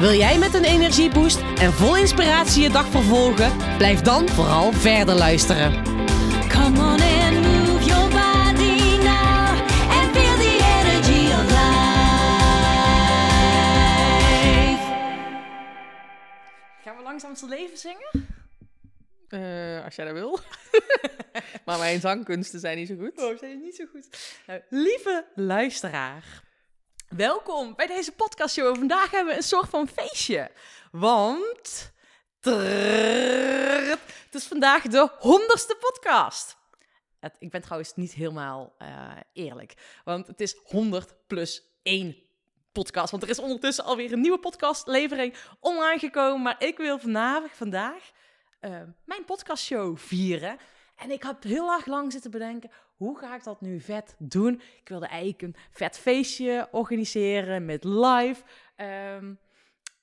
Wil jij met een energieboost en vol inspiratie je dag vervolgen? Blijf dan vooral verder luisteren. Come on and move your body now and feel the energy of life. Gaan we langzaam te leven zingen? Eh, als jij dat wil. maar mijn zangkunsten zijn niet zo goed. Oh, zijn niet zo goed. Nou, lieve luisteraar, welkom bij deze podcastshow. Vandaag hebben we een soort van feestje. Want trrrr, het is vandaag de honderdste podcast. Het, ik ben trouwens niet helemaal eh, eerlijk, want het is 100 plus 1 podcast. Want er is ondertussen alweer een nieuwe podcastlevering online gekomen. Maar ik wil vanavond, vandaag eh, mijn podcastshow vieren. En ik heb heel erg lang zitten bedenken, hoe ga ik dat nu vet doen? Ik wilde eigenlijk een vet feestje organiseren met live. ehm,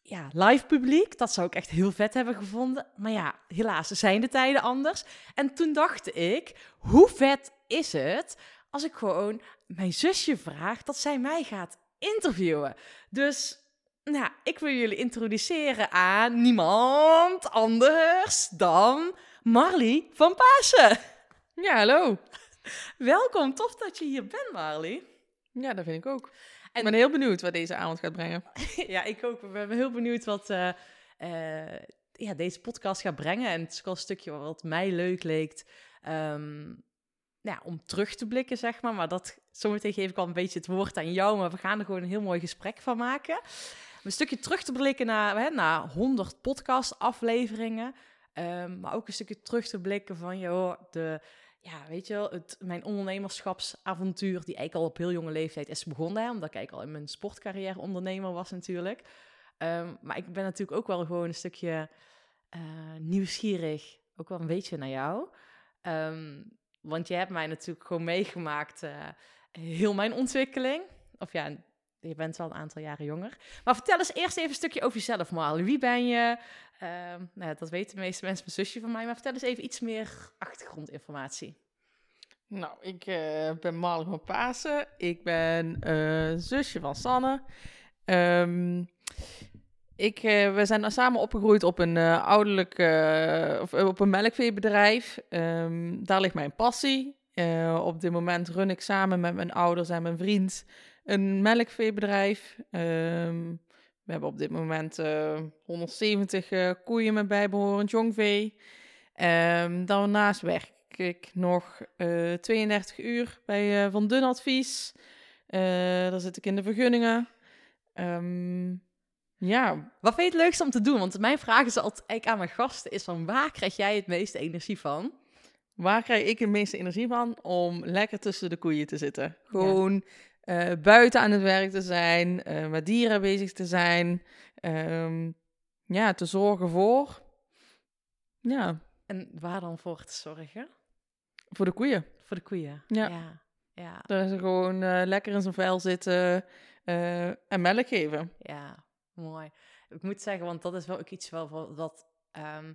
ja, live publiek. Dat zou ik echt heel vet hebben gevonden. Maar ja, helaas zijn de tijden anders. En toen dacht ik, hoe vet is het als ik gewoon mijn zusje vraag dat zij mij gaat interviewen? Dus nou, ik wil jullie introduceren aan niemand anders dan Marley van Pasen. Ja, hallo. Welkom, tof dat je hier bent, Marley. Ja, dat vind ik ook. En- Ik ben heel benieuwd wat deze avond gaat brengen. ja, ik ook. We ben heel benieuwd wat eh, eh, ja, deze podcast gaat brengen. En het is wel een stukje wat mij leuk leek. nou ja, om terug te blikken, zeg maar. Maar dat, zometeen geef ik al een beetje het woord aan jou. Maar we gaan er gewoon een heel mooi gesprek van maken. Een stukje terug te blikken naar, hè, naar 100 podcast-afleveringen. Ehm, maar ook een stukje terug te blikken van, joh, de, ja, weet je wel, het, mijn ondernemerschapsavontuur, die eigenlijk al op heel jonge leeftijd is begonnen. Hè, omdat ik eigenlijk al in mijn sportcarrière ondernemer was natuurlijk. Ehm, maar ik ben natuurlijk ook wel gewoon een stukje eh, nieuwsgierig, ook wel een beetje naar jou. Ehm, want je hebt mij natuurlijk gewoon meegemaakt, eh, heel mijn ontwikkeling. Of ja, je bent wel een aantal jaren jonger. Maar vertel eens eerst even een stukje over jezelf, Marley. Wie ben je? Ehm, nou, dat weten de meeste mensen, mijn zusje van mij. Maar vertel eens even iets meer achtergrondinformatie. Nou, ik eh, ben Marley van Pasen. Ik ben eh, zusje van Sanne. Ehm, ik, eh, we zijn samen opgegroeid op een ouderlijk, of op een melkveebedrijf. Ehm, daar ligt mijn passie. Op dit moment run ik samen met mijn ouders en mijn vriend een melkveebedrijf. Ehm, we hebben op dit moment eh, 170 eh, koeien met bijbehorend jongvee. Ehm, daarnaast werk ik nog eh, 32 uur bij eh, Van Dun Advies. Eh, daar zit ik in de vergunningen. Ehm, ja, Wat vind je het leukste om te doen? Want mijn vraag is altijd aan mijn gasten is van waar krijg jij het meeste energie van? waar krijg ik de meeste energie van? Om lekker tussen de koeien te zitten. Gewoon eh, buiten aan het werk te zijn, eh, met dieren bezig te zijn. Ehm, ja, te zorgen voor. Ja, En waar dan voor te zorgen? voor de koeien. Voor de koeien. Ja. Ja. ja. Dat ze gewoon eh, lekker in zijn vel zitten en melk geven. Ja, mooi. Ik moet zeggen, want dat is wel ook iets wel dat, ehm,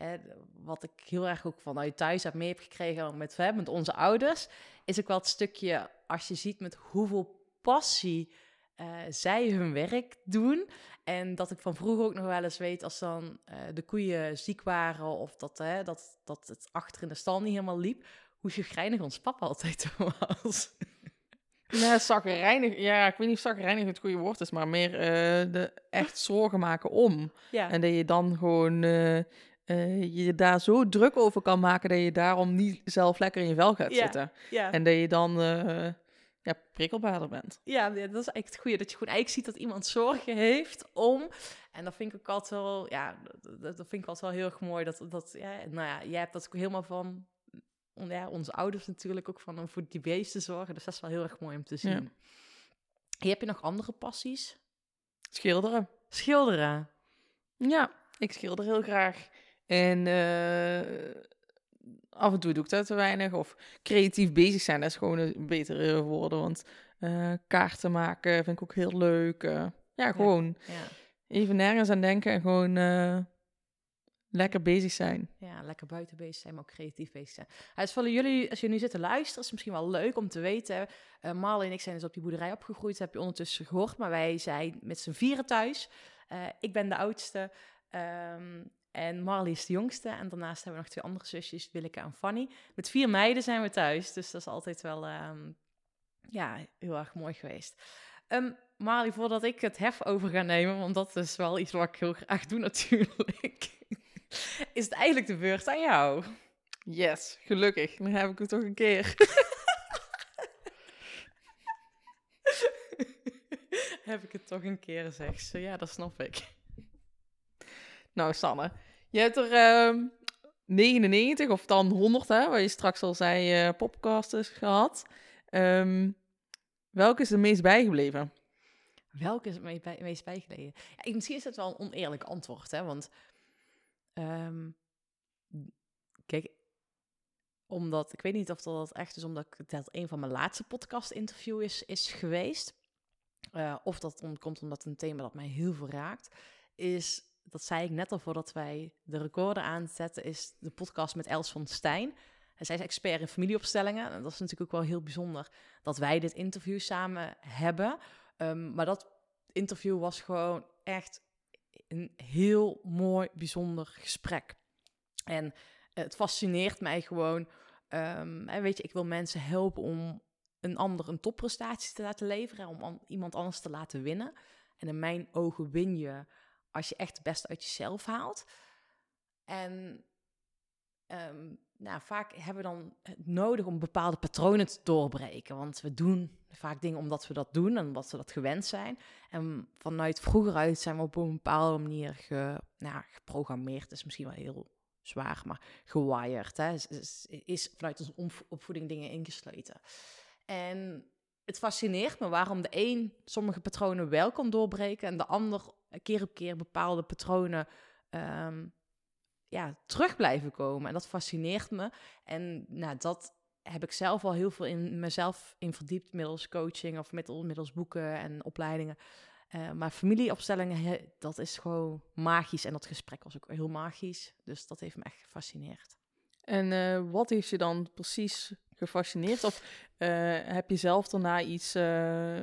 hè, wat ik heel erg ook vanuit thuis heb mee heb gekregen met, hè, met onze ouders, is ook wel het stukje, als je ziet met hoeveel passie eh, zij hun werk doen. En dat ik van vroeger ook nog wel eens weet, als dan eh, de koeien ziek waren of dat, hè, dat, dat het achter in de stal niet helemaal liep, hoe chagrijnig ons papa altijd was. Ja, zakkerijnig. Ja, ik weet niet of zakkerijnig het goede woord is, maar meer eh, de echt zorgen maken om. Ja, En dat je dan gewoon eh, je daar zo druk over kan maken dat je daarom niet zelf lekker in je vel gaat Ja. zitten. ja. En dat je dan eh, ja, prikkelbaarder bent. Ja, dat is eigenlijk het goede. Dat je gewoon eigenlijk ziet dat iemand zorgen heeft om. En dat vind ik ook altijd wel, ja, dat, dat vind ik altijd wel heel erg mooi. Dat, dat ja, nou ja, jij hebt dat ook helemaal van, on- ja, onze ouders natuurlijk ook van om voor die beesten te zorgen. Dus dat is wel heel erg mooi om te zien. Ja. Hey, heb je nog andere passies? Schilderen. Schilderen. Ja, ik schilder heel graag. En eh, af en toe doe ik dat te weinig. Of creatief bezig zijn, dat is gewoon een betere woorden. Want eh, kaarten maken vind ik ook heel leuk. eh. ja, gewoon Ja. even nergens aan denken en gewoon lekker bezig zijn. Ja, lekker buiten bezig zijn, maar ook creatief bezig zijn. Het is voor jullie, als je nu zit te luisteren, is het misschien wel leuk om te weten. Marley en ik zijn dus op die boerderij opgegroeid, dat heb je ondertussen gehoord. Maar wij zijn met z'n vieren thuis. Ik ben de oudste ehm, en Marley is de jongste. En daarnaast hebben we nog twee andere zusjes, Willeke en Fanny. Met vier meiden zijn we thuis, dus dat is altijd wel ehm, ja, heel erg mooi geweest. Ehm Marley, voordat ik het hef over ga nemen, want dat is wel iets wat ik heel graag doe natuurlijk, is het eigenlijk de beurt aan jou. Yes, gelukkig. Dan heb ik het toch een keer. Heb ik het toch een keer gezegd? Zo, ja, dat snap ik. Nou, Sanne, je hebt er ehm 99 of dan 100, hè, waar je straks al zei, eh podcasters gehad. Ehm, welke is de meest bijgebleven? Welke is het meest bijgelegen? Ja, misschien is het wel een oneerlijk antwoord, hè? Want, ehm, kijk, omdat, ik weet niet of dat echt is omdat dat een van mijn laatste podcast-interview is, is geweest. eh, of dat om- komt omdat een thema dat mij heel veel raakt. Is, dat zei ik net al voordat wij de recorder aanzetten, is de podcast met Els van Stijn. Zij is expert in familieopstellingen. En dat is natuurlijk ook wel heel bijzonder dat wij dit interview samen hebben. Ehm, maar dat interview was gewoon echt een heel mooi, bijzonder gesprek. En het fascineert mij gewoon. ehm, weet je, ik wil mensen helpen om een ander een topprestatie te laten leveren, om an- iemand anders te laten winnen. En in mijn ogen win je als je echt het beste uit jezelf haalt. En ehm, nou, vaak hebben we dan het nodig om bepaalde patronen te doorbreken. Want we doen vaak dingen omdat we dat doen en omdat we dat gewend zijn. En vanuit vroeger uit zijn we op een bepaalde manier ge, nou, geprogrammeerd. is misschien wel heel zwaar, maar gewired. Hè? Is, is, vanuit onze opvoeding dingen ingesleten. En het fascineert me waarom de een sommige patronen wel kan doorbreken en de ander keer op keer bepaalde patronen ehm, ja, terug blijven komen. En dat fascineert me. En nou, dat heb ik zelf al heel veel in mezelf in verdiept middels coaching of middels, boeken en opleidingen. Eh, maar familieopstellingen, dat is gewoon magisch. En dat gesprek was ook heel magisch. Dus dat heeft me echt gefascineerd. En eh, wat heeft je dan precies gefascineerd? Of eh, heb je zelf daarna iets eh,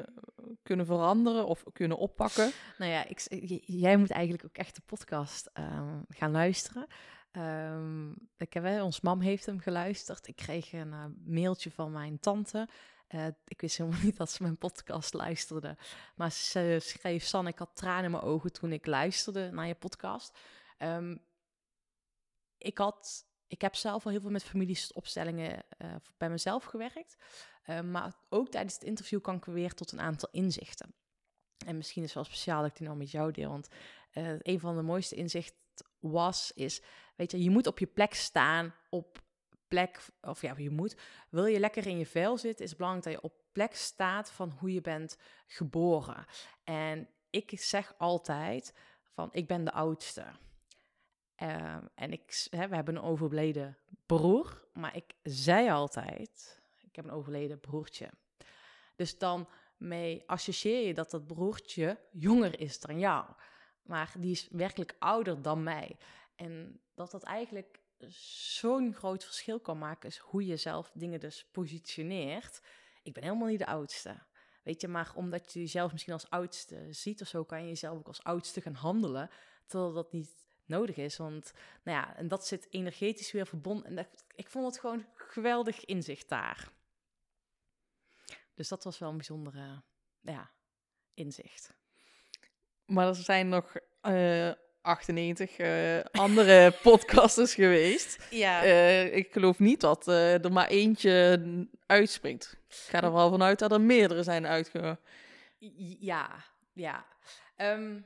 kunnen veranderen of kunnen oppakken? Nou ja, ik, jij moet eigenlijk ook echt de podcast ehm, gaan luisteren. Ehm, ik heb, ons mam heeft hem geluisterd. Ik kreeg een eh, mailtje van mijn tante. Ik wist helemaal niet dat ze mijn podcast luisterde. Maar ze schreef, San, ik had tranen in mijn ogen toen ik luisterde naar je podcast. Ehm, ik, had, ik heb zelf al heel veel met familieopstellingen eh, bij mezelf gewerkt. Eh, maar ook tijdens het interview kwam ik weer tot een aantal inzichten. En misschien is wel speciaal dat ik die nou met jou deel. Want eh, een van de mooiste inzichten was, is, weet je, je moet op je plek staan, op plek, of ja, je moet, wil je lekker in je vel zitten, is belangrijk dat je op plek staat van hoe je bent geboren. En ik zeg altijd van, ik ben de oudste. Ehm, en ik, hè, we hebben een overleden broer, maar ik zei altijd, ik heb een overleden broertje. Dus dan mee associeer je dat dat broertje jonger is dan jou. Maar die is werkelijk ouder dan mij. En dat dat eigenlijk zo'n groot verschil kan maken, is hoe je zelf dingen dus positioneert. Ik ben helemaal niet de oudste. Weet je, maar omdat je jezelf misschien als oudste ziet of zo, kan je jezelf ook als oudste gaan handelen. Terwijl dat niet nodig is. Want, nou ja, en dat zit energetisch weer verbonden. En dat, ik vond het gewoon geweldig inzicht daar. Dus dat was wel een bijzondere ja, inzicht. Maar er zijn nog eh 98 eh, andere podcasters geweest. Ja, Eh, ik geloof niet dat eh, er maar eentje uitspringt. Ik ga er wel vanuit dat er meerdere zijn uitge... ja, ja. Ehm,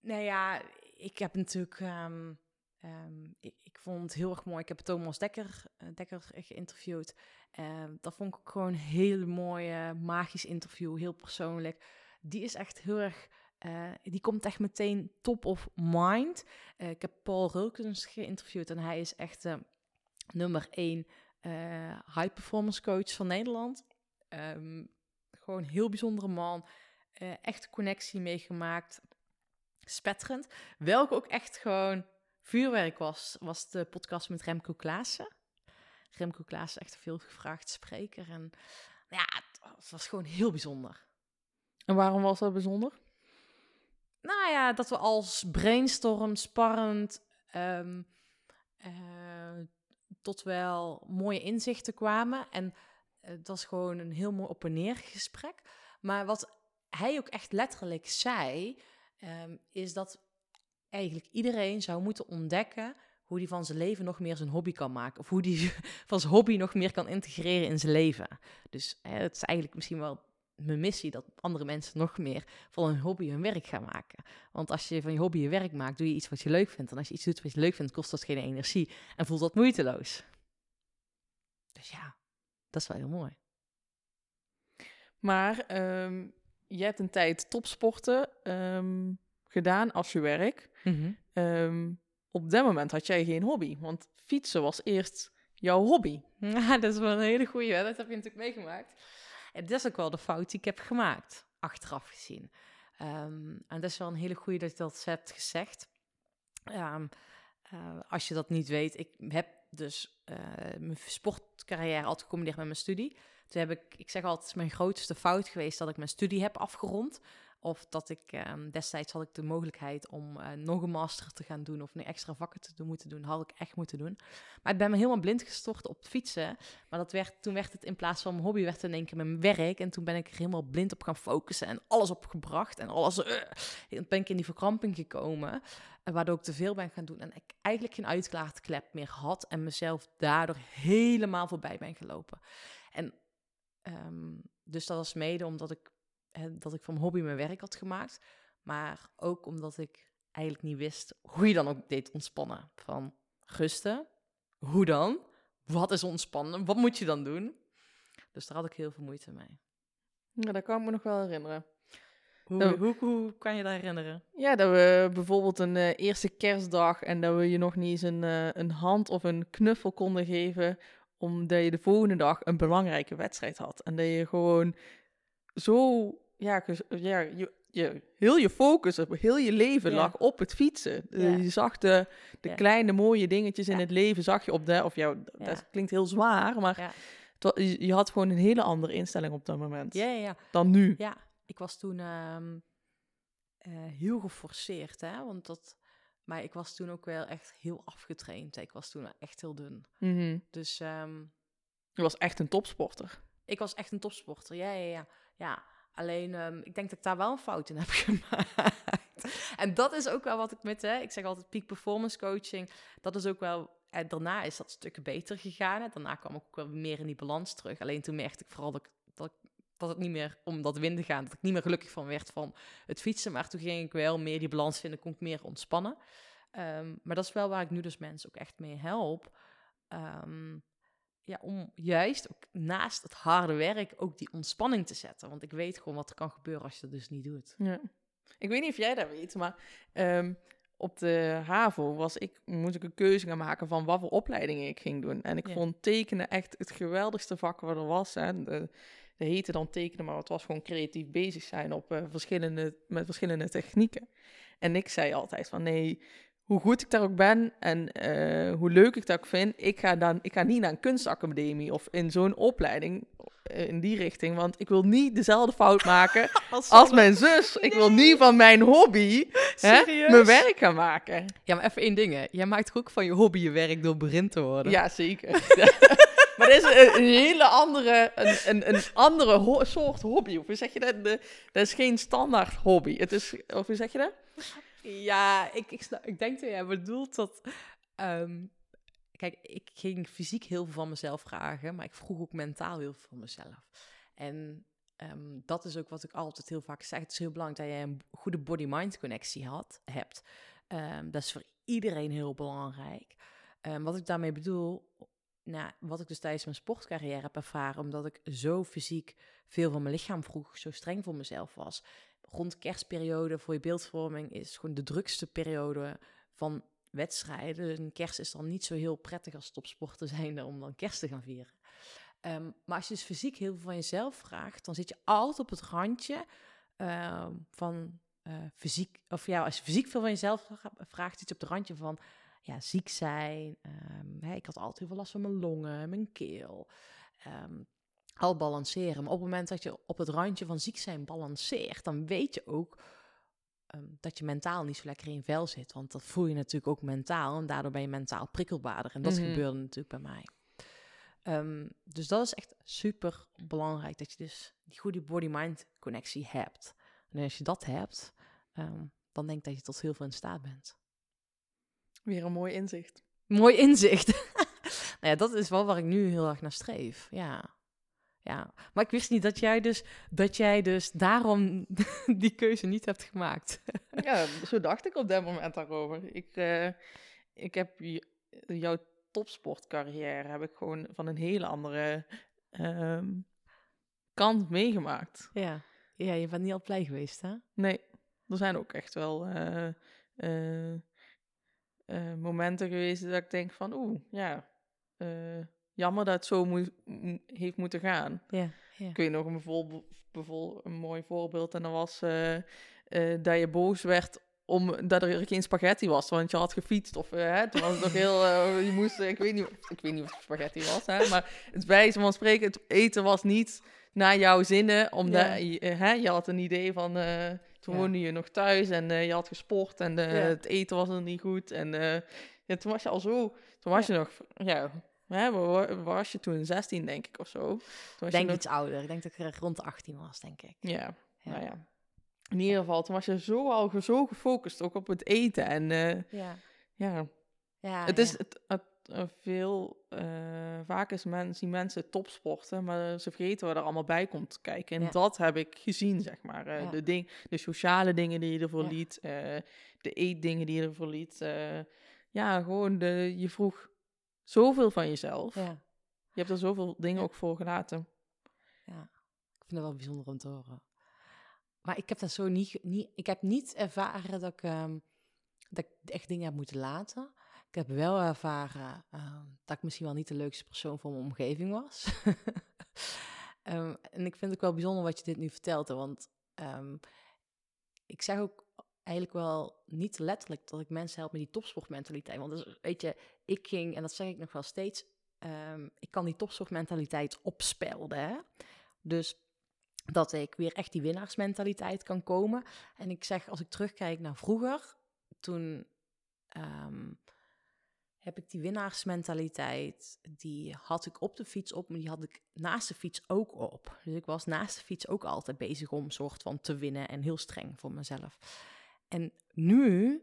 nou ja, ik heb natuurlijk... ehm, ehm, ik, ik vond het heel erg mooi. Ik heb Thomas Dekker, eh, Dekker geïnterviewd. Ehm, dat vond ik gewoon een hele mooie, magisch interview. Heel persoonlijk. Die is echt heel erg eh, die komt echt meteen top of mind. Eh, ik heb Paul Rulkens geïnterviewd en hij is echt nummer één high performance coach van Nederland. Gewoon heel bijzondere man. eh echt connectie meegemaakt. Spetterend. Welke ook echt gewoon vuurwerk was, was de podcast met Remco Klaassen. Remco Klaassen, echt een veel gevraagd spreker. En ja, het, was gewoon heel bijzonder. En waarom was dat bijzonder? Nou ja, dat we als brainstorm, sparrend, ehm, eh, tot wel mooie inzichten kwamen. En eh, het was gewoon een heel mooi op en neer gesprek. Maar wat hij ook echt letterlijk zei, ehm, is dat eigenlijk iedereen zou moeten ontdekken hoe hij van zijn leven nog meer zijn hobby kan maken. Of hoe hij van zijn hobby nog meer kan integreren in zijn leven. Dus hè, het is eigenlijk misschien wel mijn missie dat andere mensen nog meer van hun hobby hun werk gaan maken. Want als je van je hobby je werk maakt, doe je iets wat je leuk vindt. En als je iets doet wat je leuk vindt, kost dat geen energie en voelt dat moeiteloos. Dus ja, dat is wel heel mooi. Maar ehm, je hebt een tijd topsporten ehm, gedaan als je werk. Ehm, op dat moment had jij geen hobby, want fietsen was eerst jouw hobby. Ja, dat is wel een hele goeie. hè. Dat heb je natuurlijk meegemaakt. En dat is ook wel de fout die ik heb gemaakt, achteraf gezien. Ehm, en dat is wel een hele goeie dat je dat hebt gezegd. Eh, als je dat niet weet, ik heb dus eh, mijn sportcarrière altijd gecombineerd met mijn studie. Toen heb ik, ik zeg altijd, het is mijn grootste fout geweest dat ik mijn studie heb afgerond. Of dat ik ehm, destijds had ik de mogelijkheid om eh, nog een master te gaan doen of een extra vakken te doen, moeten doen. Had ik echt moeten doen. Maar ik ben me helemaal blind gestort op fietsen. Maar dat werd, toen werd het in plaats van mijn hobby, werd in één keer mijn werk. En toen ben ik er helemaal blind op gaan focussen en alles opgebracht. En alles, eh, en ben ik in die verkramping gekomen. En waardoor ik te veel ben gaan doen. En ik eigenlijk geen uitklaartklep meer had. En mezelf daardoor helemaal voorbij ben gelopen. En ehm, dus dat was mede omdat ik, dat ik van hobby mijn werk had gemaakt. Maar ook omdat ik eigenlijk niet wist hoe je dan ook deed ontspannen. Van rusten, hoe dan? Wat is ontspannen? Wat moet je dan doen? Dus daar had ik heel veel moeite mee. Ja, dat kan ik me nog wel herinneren. Hoe, hoe, hoe kan je dat herinneren? Ja, dat we bijvoorbeeld een eh, eerste kerstdag en dat we je nog niet eens een, eh, een hand of een knuffel konden geven, omdat je de volgende dag een belangrijke wedstrijd had. En dat je gewoon zo, ja, ja je, je, heel je focus, op heel je leven Ja. lag op het fietsen. Eh, Ja. Je zag de, de Ja. kleine mooie dingetjes in het leven, zag je op de, of Ja. dat klinkt heel zwaar, maar je, je had gewoon een hele andere instelling op dat moment Ja, ja, ja. dan nu. Ja, ik was toen ehm, eh, heel geforceerd, hè. Want dat... Maar ik was toen ook wel echt heel afgetraind. Ik was toen echt heel dun. Mhm. Dus ehm, Je was echt een topsporter. ik was echt een topsporter. Ja, ja, ja. ja. Alleen, ehm, ik denk dat ik daar wel een fout in heb gemaakt. en dat is ook wel wat ik met, hè, ik zeg altijd peak performance coaching. Dat is ook wel, en daarna is dat stukken beter gegaan. Hè. Daarna kwam ik ook wel meer in die balans terug. Alleen toen merkte ik vooral dat, ik, dat, het niet meer om dat winden gaan, dat ik niet meer gelukkig van werd van het fietsen. Maar toen ging ik wel meer die balans vinden, kon ik meer ontspannen. Ehm, maar dat is wel waar ik nu dus mensen ook echt mee help. Ehm, ja, om juist ook naast het harde werk ook die ontspanning te zetten. Want ik weet gewoon wat er kan gebeuren als je dat dus niet doet. Ja. Ik weet niet of jij dat weet, maar ehm, op de HAVO was ik, moest ik een keuze gaan maken van wat voor opleidingen ik ging doen. En ik Ja. vond tekenen echt het geweldigste vak wat er was. Hè. De, heette dan tekenen, maar het was gewoon creatief bezig zijn op, eh, verschillende, met verschillende technieken. En ik zei altijd van nee, hoe goed ik daar ook ben en eh, hoe leuk ik dat ook vind, ik ga, dan, ik ga niet naar een kunstacademie of in zo'n opleiding eh, in die richting, want ik wil niet dezelfde fout maken als mijn zus. Ik wil niet van mijn hobby hè, mijn werk gaan maken. Ja, maar even één ding. Hè. Jij maakt ook van je hobby je werk door berin te worden? Ja, zeker. maar dat is een, hele andere, een, een, een andere soort hobby. Of hoe zeg je dat? Dat is geen standaard hobby. Het is, of hoe zeg je dat? Ja, ik, ik, ik denk dat jij bedoelt dat... ehm, kijk, ik ging fysiek heel veel van mezelf vragen, maar ik vroeg ook mentaal heel veel van mezelf. En ehm, dat is ook wat ik altijd heel vaak zeg. Het is heel belangrijk dat je een goede body-mind connectie had, hebt. Ehm, dat is voor iedereen heel belangrijk. Wat ik daarmee bedoel, nou, wat ik dus tijdens mijn sportcarrière heb ervaren, omdat ik zo fysiek veel van mijn lichaam vroeg, zo streng voor mezelf was, rond kerstperiode voor je beeldvorming is gewoon de drukste periode van wedstrijden. En kerst is dan niet zo heel prettig als topsporter zijnde om dan kerst te gaan vieren. Ehm, maar als je dus fysiek heel veel van jezelf vraagt, dan zit je altijd op het randje ehm, van eh, fysiek. Of ja, als je fysiek veel van jezelf vra- vraagt, zit je op het randje van ja, ziek zijn. ehm, hè, ik had altijd heel veel last van mijn longen, mijn keel. ehm, al balanceren. Maar op het moment dat je op het randje van ziek zijn balanceert, dan weet je ook ehm, dat je mentaal niet zo lekker in vel zit. Want dat voel je natuurlijk ook mentaal. En daardoor ben je mentaal prikkelbaarder. En dat Mhm. gebeurde natuurlijk bij mij. Dus dat is echt super belangrijk. Dat je dus die goede body-mind connectie hebt. En als je dat hebt, dan denk ik dat je tot heel veel in staat bent. Weer een mooi inzicht. Mooi inzicht. nou ja, dat is wel waar ik nu heel erg naar streef. Ja. Ja, maar ik wist niet dat jij dus, dat jij dus daarom die keuze niet hebt gemaakt. Ja, zo dacht ik op dat moment daarover. Ik, eh, ik heb jouw topsportcarrière heb ik gewoon van een hele andere ehm, kant meegemaakt. Ja. ja, je bent niet al blij geweest, hè? Nee, er zijn ook echt wel eh, eh, momenten geweest dat ik denk van, oeh, ja, eh, jammer dat het zo moet, heeft moeten gaan. Ja. ja. Ik weet nog een, bijvoorbeeld een mooi voorbeeld. En dat was eh, dat je boos werd omdat er geen spaghetti was. Want je had gefietst. Of hè, toen was het nog heel... je moest... ik, weet niet, ik weet niet of het spaghetti was. Hè, maar het wijze van spreken, het eten was niet naar jouw zinnen. Omdat Ja. je, hè, je had een idee van... toen Ja. woonde je nog thuis en eh, je had gesport. En eh, Ja. het eten was er niet goed. En eh, ja, toen was je al zo... Toen was je nog... Ja, hè, waar was je toen? 16 denk ik of zo. Toen was Ik je denk nog- iets ouder. Ik denk dat ik rond de 18 was, denk ik. ja, nou ja. In ieder geval, toen was je zo al zo gefocust ook op het eten. En Ja. ja, ja het is het, het, veel, eh, vaak is men, zien mensen topsporten, maar ze vergeten wat er allemaal bij komt kijken. En Ja. dat heb ik gezien, zeg maar. Eh, Ja. de, ding, de sociale dingen die je ervoor Ja. liet, eh, de eetdingen die je ervoor liet. eh, ja, gewoon, de, je vroeg zoveel van jezelf. Ja. Je hebt er zoveel dingen Ja. ook voor gelaten. Ik vind het wel bijzonder om te horen. Maar ik heb dat zo niet, niet ik heb niet ervaren dat ik, ehm, dat ik echt dingen heb moeten laten. Ik heb wel ervaren ehm, dat ik misschien wel niet de leukste persoon voor mijn omgeving was. Ehm, en ik vind het ook wel bijzonder wat je dit nu vertelt, want ehm, ik zeg ook eigenlijk wel niet letterlijk dat ik mensen help met die topsportmentaliteit. Want dus, weet je, ik ging, en dat zeg ik nog wel steeds, ik kan die topsportmentaliteit opspelden. Hè? Dus dat ik weer echt die winnaarsmentaliteit kan komen. En ik zeg, als ik terugkijk naar vroeger, toen heb ik die winnaarsmentaliteit, die had ik op de fiets op, maar die had ik naast de fiets ook op. Dus ik was naast de fiets ook altijd bezig om soort van te winnen en heel streng voor mezelf. En nu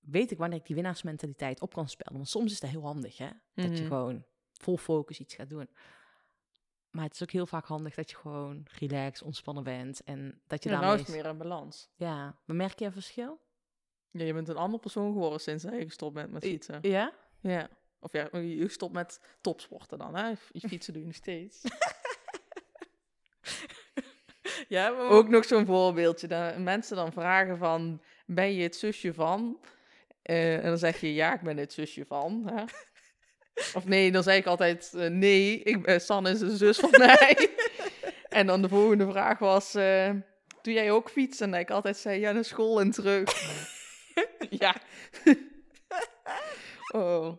weet ik wanneer ik die winnaarsmentaliteit op kan spelen. Want soms is dat heel handig, hè? Dat je Mhm. gewoon vol focus iets gaat doen. Maar het is ook heel vaak handig dat je gewoon relaxed, ontspannen bent. En dat je daarmee... meer een balans. Ja, maar merk je een verschil? Ja, je bent een ander persoon geworden sinds dat je gestopt bent met fietsen. Ja? Ja. Of ja, je stopt met topsporten dan, hè? Je fietsen doe je nog steeds. Ja, maar... Ook nog zo'n voorbeeldje. Dat mensen dan vragen van, ben je het zusje van? Eh, en dan zeg je, ja, ik ben het zusje van. Hè? Of nee, dan zeg ik altijd, eh, nee, ik, ben Sanne is een zus van mij. en dan de volgende vraag was, eh, doe jij ook fietsen? En ik altijd zei, ja, naar school en terug. ja. oh.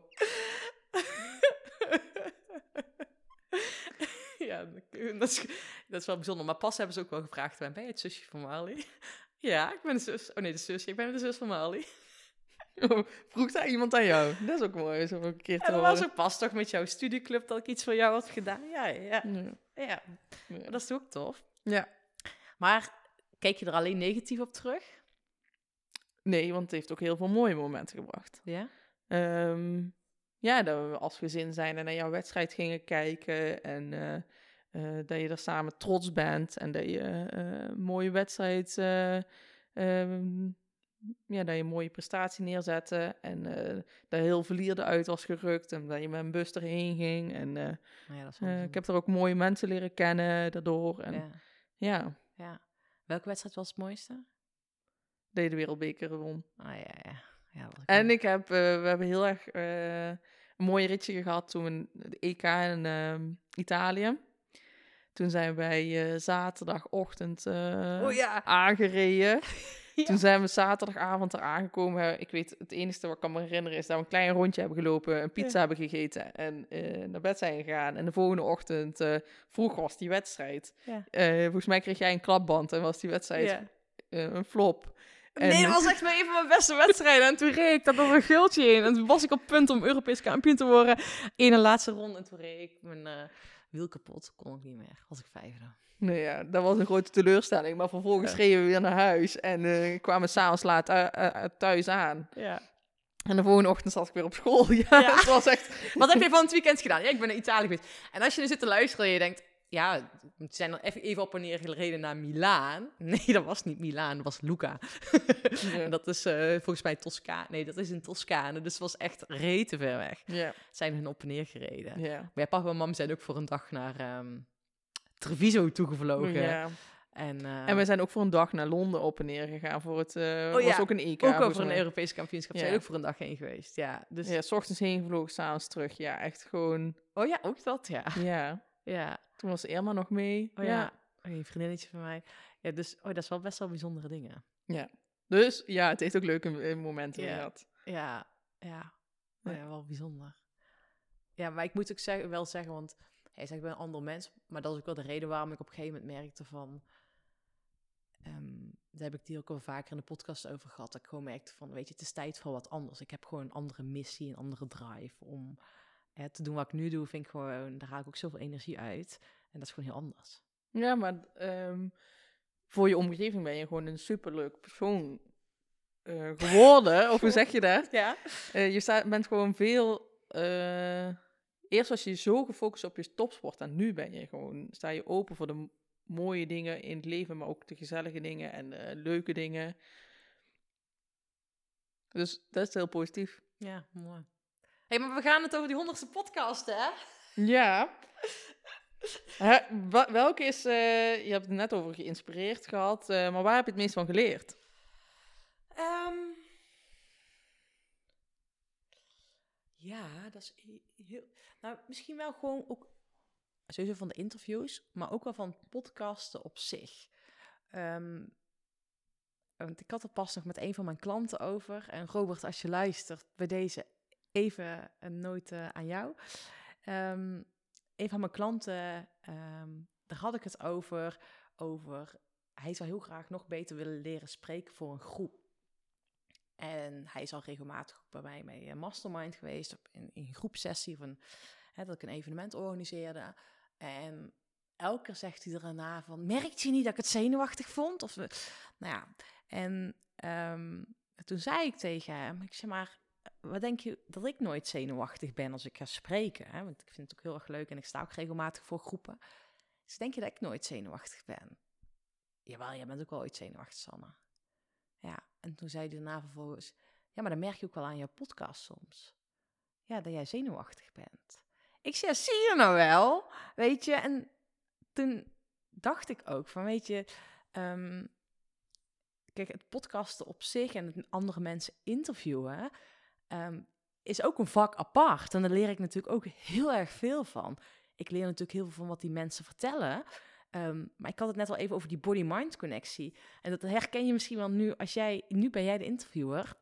ja, dat is, dat is wel bijzonder. Maar pas hebben ze ook wel gevraagd, ben je het zusje van Mali? Ja, ik ben de zus. Oh nee, de zusje. Ik ben de zus van Mali. Vroeg daar iemand aan jou? Dat is ook mooi, zo een keer te En dat was ook pas toch met jouw studieclub dat ik iets voor jou had gedaan. Ja, ja, Ja. ja. Ja. Dat is ook tof. Ja. Maar kijk je er alleen negatief op terug? Nee, want het heeft ook heel veel mooie momenten gebracht. Ja. Ehm, ja, dat we als gezin zijn en naar jouw wedstrijd gingen kijken. En eh, eh, dat je er samen trots bent. En dat je een mooie wedstrijd... eh, ehm, ja, dat je een mooie prestatie neerzette. En eh, dat heel verlierde uit was gerukt. En dat je met een bus erheen ging. En Nou ja, dat ik heb er ook mooie mensen leren kennen daardoor. En, ja. Ja. ja. Ja. Welke wedstrijd was het mooiste? Je de wereldbeker won. Ah ja, ja. ja En ik heb, eh, we hebben heel erg eh, een mooi ritje gehad toen we de EK in ehm, Italië. Toen zijn wij eh, zaterdagochtend Oh ja. aangereden. Ja. Toen zijn we zaterdagavond er aangekomen. Ik weet, het enige wat ik kan me herinneren is dat we een klein rondje hebben gelopen, een pizza hebben gegeten en naar bed zijn gegaan. En de volgende ochtend, vroeg was die wedstrijd. Volgens mij kreeg jij een klapband en was die wedstrijd een flop. En- Nee, dat was echt een van mijn beste wedstrijden. En toen reed ik dat er een gultje in. En toen was ik op punt om Europees kampioen te worden. In een laatste ronde. En toen reed ik mijn eh, wiel kapot. Kon ik niet meer. Was ik vijfde. Nou ja, dat was een grote teleurstelling. Maar vervolgens Ja. reden we weer naar huis en eh, kwamen s'avonds laat eh, thuis aan. Ja. En de volgende ochtend zat ik weer op school. Ja, Ja. het was echt... Wat heb je van het weekend gedaan? Ja, ik ben naar Italië geweest. En als je er zit te luisteren en je denkt... Ja, we zijn dan even, op en neer gereden naar Milaan. Nee, dat was niet Milaan, dat was Lucca. En dat is eh, volgens mij Toscane. Nee, dat is in Toscane. Dus het was echt rete ver weg. Ja, Zijn hun op en neer gereden. ja. Maar ja, papa en mam zijn ook voor een dag naar ehm, Treviso toegevlogen. ja. En, eh, En we zijn ook voor een dag naar Londen op en neer gegaan voor het... eh Oh ja, was ook een EK. ook over een. Europees kampioenschap Ja. zijn we ook voor een dag heen geweest. Ja, dus... Ja, s ochtends heen gevlogen, s'avonds terug. Ja, echt gewoon... Oh ja, ook dat, ja. Ja, Ja, toen was Irma nog mee. oh ja. Oh, een vriendinnetje van mij. Ja, dus oh, dat is wel best wel bijzondere dingen. Dus ja, het heeft ook leuke eh, momenten Ja. gehad. Ja, ja. Oh, Ja. ja, wel bijzonder. Ja, maar ik moet ook zeggen, wel zeggen, want hij zegt, ik ben een ander mens. Maar dat is ook wel de reden waarom ik op een gegeven moment merkte van... ehm, daar heb ik die ook al vaker in de podcast over gehad. Dat ik gewoon merkte van, weet je, het is tijd voor wat anders. Ik heb gewoon een andere missie, een andere drive om hè, te doen wat ik nu doe. Vind ik gewoon, daar haal ik ook zoveel energie uit. En dat is gewoon heel anders. Ja, maar ehm, voor je omgeving ben je gewoon een superleuk persoon eh, geworden. of hoe zeg je dat? Ja. Eh, je staat, bent gewoon veel... eh, eerst was je zo gefocust op je topsport en nu ben je gewoon... Sta je open voor de mooie dingen in het leven, maar ook de gezellige dingen en de leuke dingen. Dus dat is heel positief. Ja, mooi. Hey, maar we gaan het over die honderdste podcast, hè? Ja. Wa- welke is... eh, je hebt het net over geïnspireerd gehad, eh, maar waar heb je het meest van geleerd? Ehm, ja, dat is he- heel. Nou, misschien wel gewoon ook. Sowieso van de interviews, maar ook wel van podcasten op zich. Ehm, want ik had er pas nog met een van mijn klanten over. En Robert, als je luistert, bij deze even een noot eh, aan jou. Ehm, een van mijn klanten, ehm, daar had ik het over. Over hij zou heel graag nog beter willen leren spreken voor een groep. En hij is al regelmatig bij mij mee een mastermind geweest, in, in groepsessie, een, hè, dat ik een evenement organiseerde. En elke zegt hij daarna van, merkte je niet dat ik het zenuwachtig vond? Of, eh, nou ja, en ehm, toen zei ik tegen hem, ik zeg maar, wat denk je dat ik nooit zenuwachtig ben als ik ga spreken? Hè? Want ik vind het ook heel erg leuk en ik sta ook regelmatig voor groepen. Dus denk je dat ik nooit zenuwachtig ben? Jawel, jij bent ook wel ooit zenuwachtig, Sanne. Ja, en toen zei hij daarna vervolgens... Ja, maar dan merk je ook wel aan jouw podcast soms. Ja, dat jij zenuwachtig bent. Ik zei, zie je nou wel? Weet je, en toen dacht ik ook van, weet je... ehm, kijk, het podcasten op zich en andere mensen interviewen... ehm, is ook een vak apart. En daar leer ik natuurlijk ook heel erg veel van. Ik leer natuurlijk heel veel van wat die mensen vertellen... Ehm, maar ik had het net al even over die body-mind connectie. En dat herken je misschien wel nu als jij, nu ben jij de interviewer.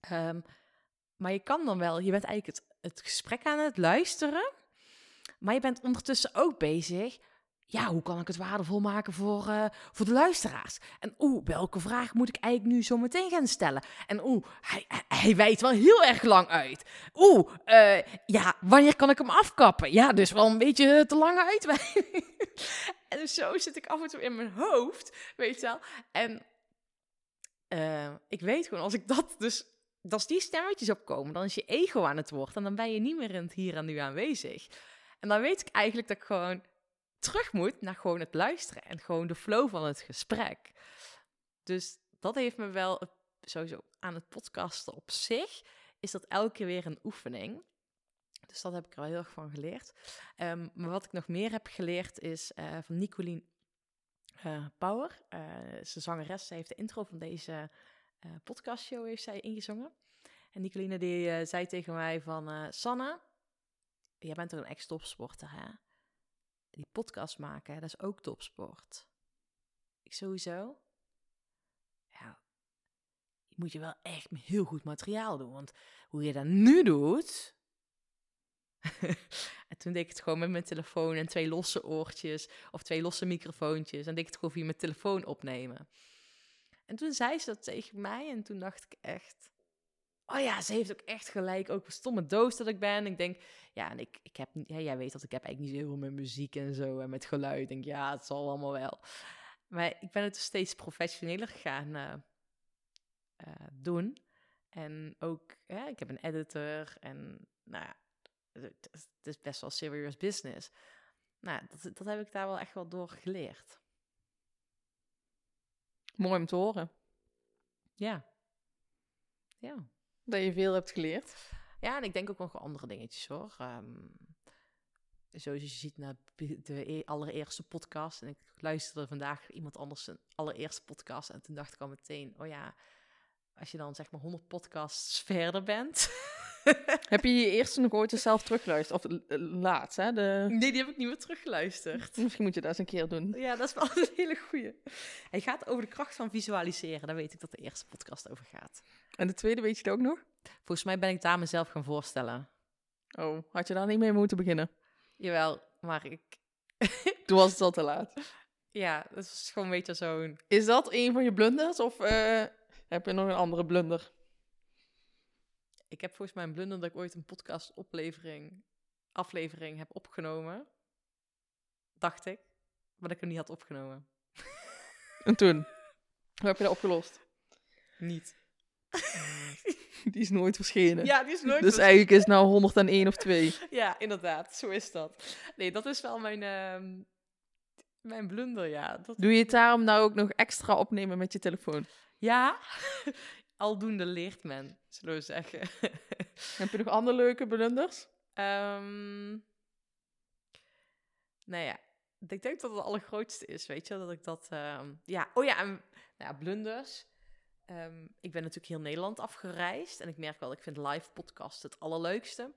Ehm, maar je kan dan wel, je bent eigenlijk het, het gesprek aan het luisteren. Maar je bent ondertussen ook bezig. Ja, hoe kan ik het waardevol maken voor, eh, voor de luisteraars? En oeh, welke vraag moet ik eigenlijk nu zo meteen gaan stellen? En oeh, hij, hij, wijdt wel heel erg lang uit. Oeh, eh, ja, wanneer kan ik hem afkappen? Ja, dus wel een beetje te lange uitweiding. en zo zit ik af en toe in mijn hoofd, weet je wel. En eh, ik weet gewoon, als ik dat dus... Als die stemmetjes opkomen, dan is je ego aan het woord. En dan ben je niet meer in het hier en nu aanwezig. En dan weet ik eigenlijk dat ik gewoon terug moet naar gewoon het luisteren. En gewoon de flow van het gesprek. Dus dat heeft me wel sowieso aan het podcasten op zich. Is dat elke keer weer een oefening. Dus dat heb ik er wel heel erg van geleerd. Ehm, maar wat ik nog meer heb geleerd is eh, van Nicolien eh, Power. Eh ze zangeres. Zij heeft de intro van deze podcastshow heeft zij ingezongen. En Nicoline die zei tegen mij van... Sanne, jij bent toch een ex-topsporter, hè? Die podcast maken, dat is ook topsport. Ik sowieso. Ja, je moet je wel echt heel goed materiaal doen. Want hoe je dat nu doet... en toen deed ik het gewoon met mijn telefoon en twee losse oortjes of twee losse microfoontjes. En deed ik het gewoon via mijn telefoon opnemen. En toen zei ze dat tegen mij en toen dacht ik echt... Oh ja, ze heeft ook echt gelijk. Ook een stomme doos dat ik ben. Ik denk, ja, en ik, ik heb. Ja, jij weet dat ik heb eigenlijk niet zo heel veel met muziek en zo en met geluid. Ik denk, ja, het zal allemaal wel. Maar ik ben het dus steeds professioneler gaan eh, eh, doen. En ook, ja, ik heb een editor en nou ja, het het is best wel serious business. Nou, dat, dat heb ik daar wel echt wel door geleerd. Mooi om te horen. Ja. Ja. Dat je veel hebt geleerd. Ja, en ik denk ook nog andere dingetjes hoor. Ehm, zoals je ziet naar de e- allereerste podcast. En ik luisterde vandaag iemand anders zijn allereerste podcast. En toen dacht ik al meteen, oh ja, als je dan zeg maar 100 podcasts verder bent. Heb je je eerste nog ooit zelf teruggeluisterd? Of laatst, hè? De... nee, die heb ik niet meer teruggeluisterd. Misschien moet je dat eens een keer doen. Ja, dat is wel een hele goeie. Hij gaat over de kracht van visualiseren. Daar weet ik dat de eerste podcast over gaat. En de tweede weet je het ook nog? Volgens mij ben ik daar mezelf gaan voorstellen. Oh, had je daar niet mee moeten beginnen? Jawel, maar ik... Toen was het al te laat. Ja, dat is gewoon een beetje zo'n... Is dat een van je blunders of eh, heb je nog een andere blunder? Ik heb volgens mij een blunder dat ik ooit een podcast oplevering, aflevering heb opgenomen. Dacht ik. Maar dat ik hem niet had opgenomen. En toen? Hoe heb je dat opgelost? Niet. Die is nooit verschenen. Ja, die is nooit... dus eigenlijk is het nou 101 of 2. Ja, inderdaad. Zo is dat. Nee, dat is wel mijn, ehm, mijn blunder, ja. Dat... Doe je het daarom nou ook nog extra opnemen met je telefoon? Ja, aldoende leert men, zullen we zeggen. Heb je nog andere leuke blunders? Ehm nou ja, ik denk dat het allergrootste is, weet je, dat ik dat... ehm, ja, oh ja, en, nou ja, blunders. Ehm, ik ben natuurlijk heel Nederland afgereisd en ik merk wel, ik vind live podcast het allerleukste.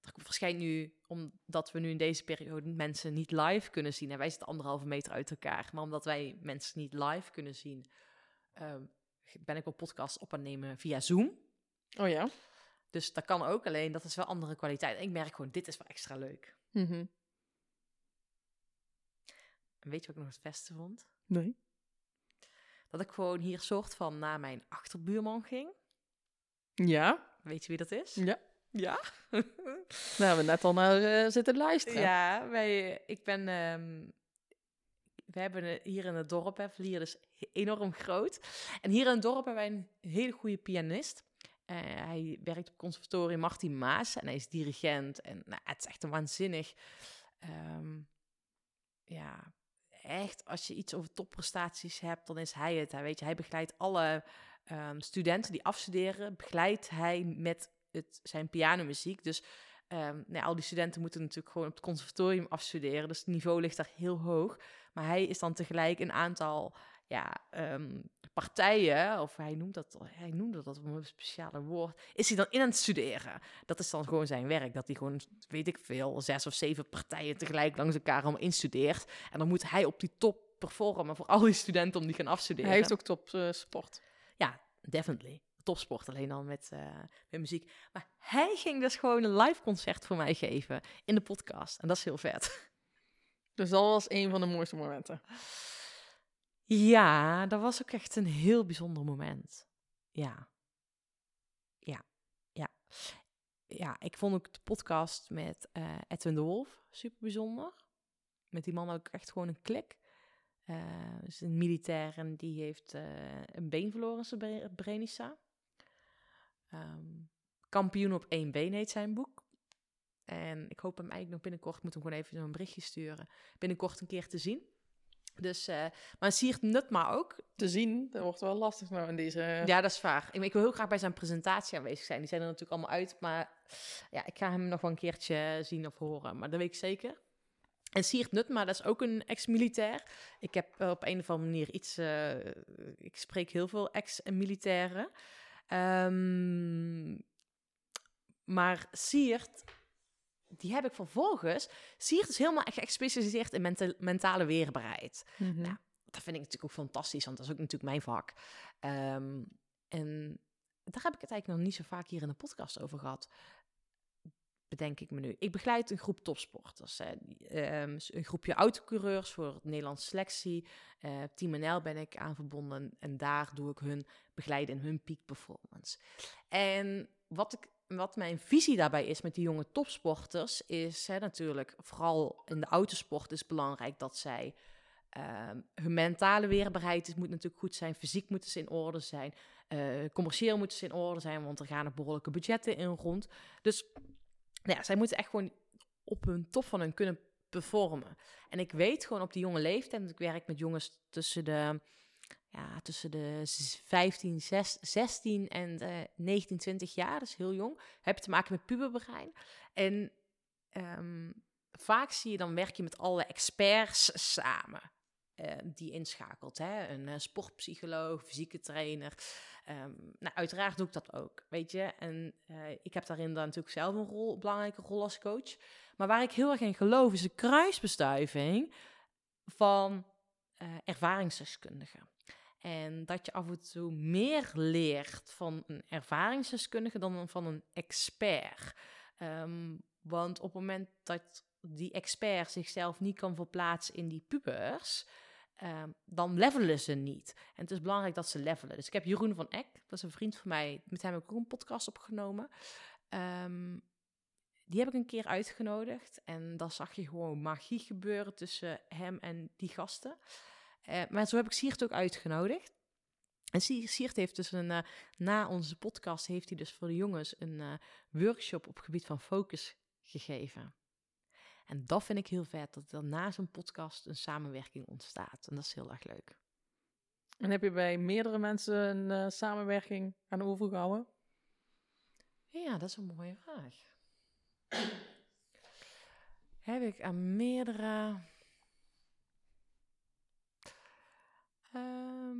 Dat waarschijnlijk nu, omdat we nu in deze periode mensen niet live kunnen zien. En wij zitten anderhalve meter uit elkaar. Maar omdat wij mensen niet live kunnen zien, ehm, ben ik wel podcast op aan nemen via Zoom. Oh ja? Dus dat kan ook, alleen dat is wel andere kwaliteit. En ik merk gewoon, dit is wel extra leuk. Mhm. En weet je wat ik nog het beste vond? Nee. Dat ik gewoon hier soort van naar mijn achterbuurman ging. Ja? Weet je wie dat is? Ja. Ja? Daar hebben we net al naar eh, zitten luisteren. Ja, wij, ik ben. ehm, we hebben eh, hier in het dorp, hè, Vlieren is enorm groot. En hier in het dorp hebben wij een hele goede pianist. Eh, hij werkt op conservatorium Martin Maas en hij is dirigent. En nou, het is echt een waanzinnig. ehm, ja, echt, als je iets over topprestaties hebt, dan is hij het. Hij, weet je, hij begeleidt alle ehm, studenten die afstuderen, begeleidt hij met het, zijn pianomuziek. Dus ehm, nou al die studenten moeten natuurlijk gewoon op het conservatorium afstuderen. Dus het niveau ligt daar heel hoog. Maar hij is dan tegelijk een aantal ja, ehm, partijen, of hij noemt dat, hij noemde dat op een speciale woord, is hij dan in aan het studeren. Dat is dan gewoon zijn werk, dat hij gewoon, weet ik veel, zes of zeven partijen tegelijk langs elkaar allemaal instudeert. En dan moet hij op die top performen voor al die studenten om die gaan afstuderen. Hij heeft ook top sport. Ja, definitely. Topsport, alleen dan met, eh, met muziek. Maar hij ging dus gewoon een live concert voor mij geven in de podcast. En dat is heel vet. Dus dat was een van de mooiste momenten. Ja, dat was ook echt een heel bijzonder moment. Ja. Ja. Ja. Ja, ik vond ook de podcast met eh, Edwin de Wolf super bijzonder. Met die man ik echt gewoon een klik. Eh is een militair en die heeft een been verloren in Srebrenica. Ehm Kampioen op één been heet zijn boek. En ik hoop hem eigenlijk nog binnenkort, moet hem gewoon even zo'n berichtje sturen, binnenkort een keer te zien. Dus, eh maar Siert Nutma ook. Te zien, dat wordt wel lastig nou in deze... Ja, dat is waar. Ik, ik wil heel graag bij zijn presentatie aanwezig zijn. Die zijn er natuurlijk allemaal uit, maar ja, ik ga hem nog wel een keertje zien of horen. Maar dat weet ik zeker. En Siert Nutma, dat is ook een ex-militair. Ik heb op een of andere manier iets... eh, ik spreek heel veel ex-militairen. Ehm, maar Siert, die heb ik vervolgens... Siert is helemaal echt gespecialiseerd in menta- mentale weerbaarheid. Mhm. Ja. Dat vind ik natuurlijk ook fantastisch, want dat is ook natuurlijk mijn vak. Ehm, en daar heb ik het eigenlijk nog niet zo vaak hier in de podcast over gehad. Bedenk ik me nu. Ik begeleid een groep topsporters. Hè. Ehm, een groepje autocoureurs voor het Nederlandse selectie. Eh Team NL ben ik aan verbonden. En daar doe ik hun begeleiden in hun peak performance. En wat, ik, wat mijn visie daarbij is met die jonge topsporters... is hè, natuurlijk, vooral in de autosport is belangrijk dat zij... ehm, hun mentale weerbaarheid moet natuurlijk goed zijn. Fysiek moeten ze in orde zijn. Eh, commercieel moeten ze in orde zijn, want er gaan er behoorlijke budgetten in rond. Dus nou ja, zij moeten echt gewoon op hun top van hun kunnen performen. En ik weet gewoon op die jonge leeftijd, want ik werk met jongens tussen de, ja, tussen de z- 15, 6, 16 en eh 19, 20 jaar, is heel jong. Heb je te maken met puberbrein. En ehm, vaak zie je dan werk je met alle experts samen. Eh, die inschakelt. Hè? Een eh, sportpsycholoog, fysieke trainer. Ehm, nou, uiteraard doe ik dat ook, weet je. En eh, ik heb daarin dan natuurlijk zelf een rol, belangrijke rol als coach. Maar waar ik heel erg in geloof is de kruisbestuiving van ervaringsdeskundigen. En dat je af en toe meer leert van een ervaringsdeskundige dan van een expert. Ehm, want op het moment dat die expert zichzelf niet kan verplaatsen in die pubers, ehm, dan levelen ze niet. En het is belangrijk dat ze levelen. Dus ik heb Jeroen van Eck, dat is een vriend van mij, met hem heb ik ook een podcast opgenomen. Ehm, die heb ik een keer uitgenodigd en dan zag je gewoon magie gebeuren tussen hem en die gasten. Eh, maar zo heb ik Siert ook uitgenodigd. En Sie- Siert heeft dus een, eh, na onze podcast, heeft hij dus voor de jongens een eh, workshop op gebied van focus gegeven. En dat vind ik heel vet, dat er na zo'n podcast een samenwerking ontstaat. En dat is heel erg leuk. En heb je bij meerdere mensen een eh, samenwerking aan de oever gehouden? Ja, dat is een mooie vraag. Heb ik aan meerdere. Ehm,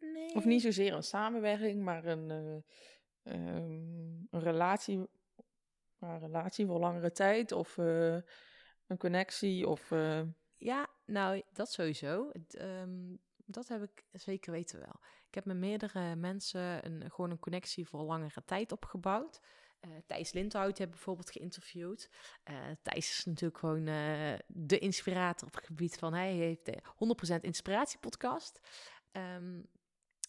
nee. Of niet zozeer een samenwerking, maar een, eh, ehm, een relatie, relatie voor langere tijd of eh, een connectie of eh, Ja, nou, dat sowieso. Ehm, dat heb ik zeker weten wel. Ik heb met meerdere mensen een, gewoon een connectie voor langere tijd opgebouwd. Eh Thijs Lindhout heb bijvoorbeeld geïnterviewd. Thijs is natuurlijk gewoon de inspirator op het gebied van... Hij heeft de 100% Inspiratie podcast.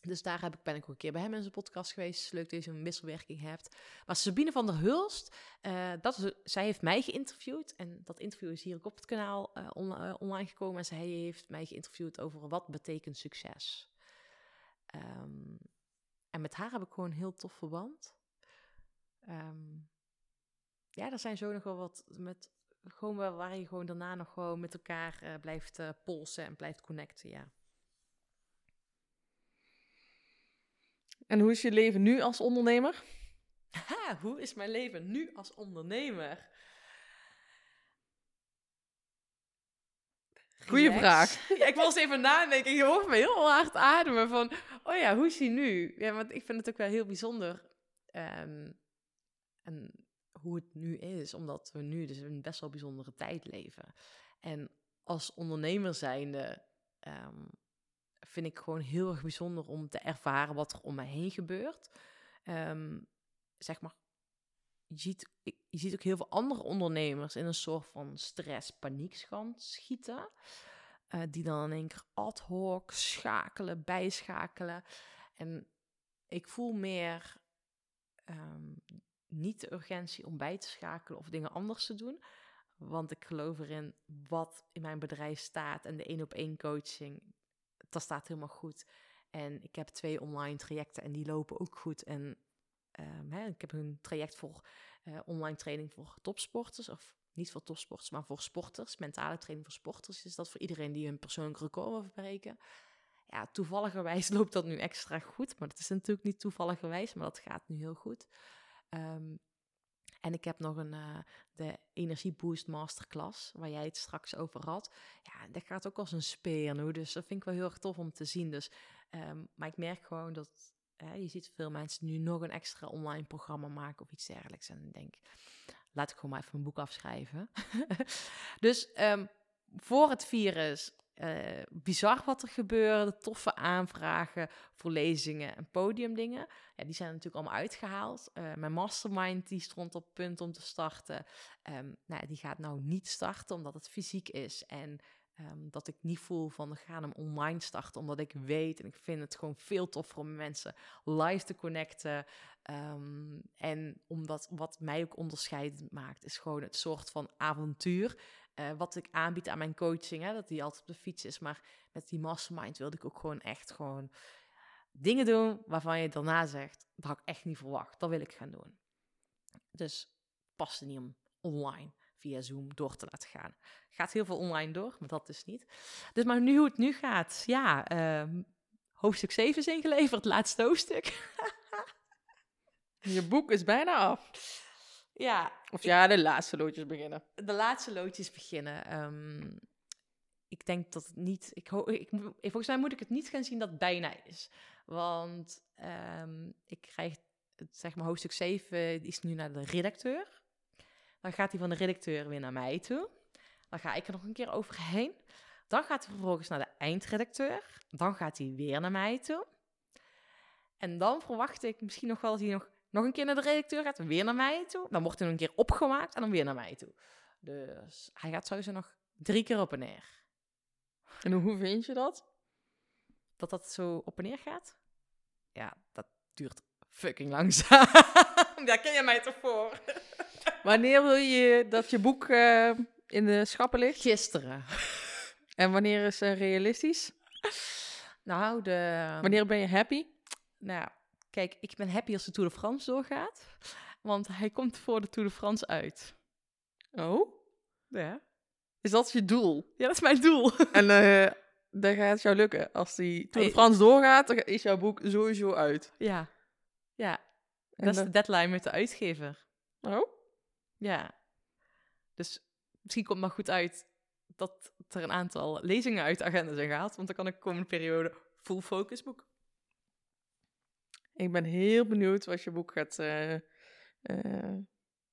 Dus daar heb ik, ben ik ook een keer bij hem in zijn podcast geweest. Leuk dat je een wisselwerking hebt. Maar Sabine van der Hulst, eh, dat is, zij heeft mij geïnterviewd. En dat interview is hier ook op het kanaal eh, eh, online gekomen. En zij heeft mij geïnterviewd over wat betekent succes. Ehm, en met haar heb ik gewoon een heel tof verband. Ehm, ja, er zijn zo nog wel wat met... Gewoon waar je gewoon daarna nog gewoon met elkaar blijft polsen en blijft connecten, ja. En hoe is je leven nu als ondernemer? Ha, hoe is mijn leven nu als ondernemer? Goeie Relax. vraag. Ja, ik was even nadenken. Je hoort me heel hard ademen van... Oh ja, hoe is hij nu? Ja, want ik vind het ook wel heel bijzonder. ehm, en hoe het nu is. Omdat we nu dus een best wel bijzondere tijd leven. En als ondernemer zijnde... ehm, vind ik gewoon heel erg bijzonder om te ervaren wat er om me heen gebeurt. Ehm, zeg maar, je ziet, je ziet ook heel veel andere ondernemers in een soort van stress-paniek gaan schieten. Eh, die dan in één keer ad hoc schakelen, bijschakelen. En ik voel meer ehm, niet de urgentie om bij te schakelen of dingen anders te doen. Want ik geloof erin wat in mijn bedrijf staat en de één op één coaching, dat staat helemaal goed. En ik heb twee online trajecten en die lopen ook goed. En ehm, hè, ik heb een traject voor eh, online training voor topsporters. Of niet voor topsporters, maar voor sporters. Mentale training voor sporters is dat voor iedereen die hun persoonlijk record wil verbreken. Ja, toevalligerwijs loopt dat nu extra goed. Maar dat is natuurlijk niet toevalligerwijs, maar dat gaat nu heel goed. Ehm, En ik heb nog een, eh, de Energie Boost Masterclass, waar jij het straks over had. Ja, dat gaat ook als een speer nu, dus dat vind ik wel heel erg tof om te zien. Dus, ehm, maar ik merk gewoon dat, je ziet veel mensen nu nog een extra online programma maken of iets dergelijks. En ik denk, laat ik gewoon maar even mijn boek afschrijven. dus ehm, voor het virus, eh, bizar wat er gebeurde, toffe aanvragen voor lezingen en podiumdingen. Ja, die zijn natuurlijk allemaal uitgehaald. Eh, mijn mastermind die stond op punt om te starten. Ehm, nou, die gaat nou niet starten omdat het fysiek is. En ehm, dat ik niet voel van we gaan hem online starten. Omdat ik weet en ik vind het gewoon veel toffer om mensen live te connecten. Ehm, en omdat wat mij ook onderscheidend maakt, is gewoon het soort van avontuur. Eh, wat ik aanbied aan mijn coaching, hè, dat die altijd op de fiets is. Maar met die mastermind wilde ik ook gewoon echt gewoon dingen doen waarvan je daarna zegt, dat had ik echt niet verwacht. Dat wil ik gaan doen. Dus past er niet om online via Zoom door te laten gaan. Gaat heel veel online door, maar dat dus niet. Dus maar nu hoe het nu gaat, ja, ehm, hoofdstuk 7 is ingeleverd, laatste hoofdstuk. Je boek is bijna af. Ja, Of ja, de laatste loodjes beginnen. de laatste loodjes beginnen. Ehm, ik denk dat het niet. Ik ho- ik, volgens mij moet ik het niet gaan zien dat het bijna is. Want ehm, ik krijg, het, zeg maar, hoofdstuk 7 die is nu naar de redacteur. Dan gaat hij van de redacteur weer naar mij toe. Dan ga ik er nog een keer overheen. Dan gaat hij vervolgens naar de eindredacteur. Dan gaat hij weer naar mij toe. En dan verwacht ik misschien nog wel dat hij nog, nog een keer naar de redacteur gaat. Weer naar mij toe. Dan wordt hij een keer opgemaakt en dan weer naar mij toe. Dus hij gaat sowieso nog drie keer op en neer. En hoe vind je dat? Dat dat zo op en neer gaat? Ja, dat duurt fucking langzaam. Daar ken je mij toch voor? Wanneer wil je dat je boek eh, in de schappen ligt? Gisteren. En wanneer is eh, realistisch? Nou, de... Wanneer ben je happy? Nou, kijk, ik ben happy als de Tour de France doorgaat. Want hij komt voor de Tour de France uit. Oh? Ja. Is dat je doel? Ja, dat is mijn doel. En eh dan gaat het jou lukken. Als die Tour de. France doorgaat, dan is jouw boek sowieso uit. Ja. Ja, En dat is de deadline met de uitgever. Oh? Ja. Dus misschien komt het maar goed uit dat er een aantal lezingen uit de agenda zijn gehaald. Want dan kan ik de komende periode full focus boeken. Ik ben heel benieuwd wat je boek gaat eh, eh,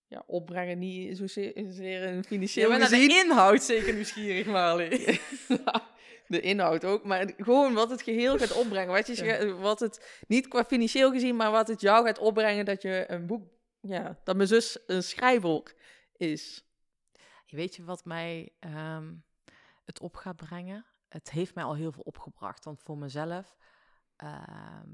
ja, opbrengen. Niet zozeer in financieel Ja, maar gezien. de inhoud zeker nieuwsgierig, Marley. de inhoud ook, maar gewoon wat het geheel gaat opbrengen. Wat, je, Ja. wat het, niet qua financieel gezien, maar wat het jou gaat opbrengen dat je een boek, ja, dat mijn zus een schrijver is. Weet je wat mij ehm, het op gaat brengen? Het heeft mij al heel veel opgebracht. Want voor mezelf, ehm,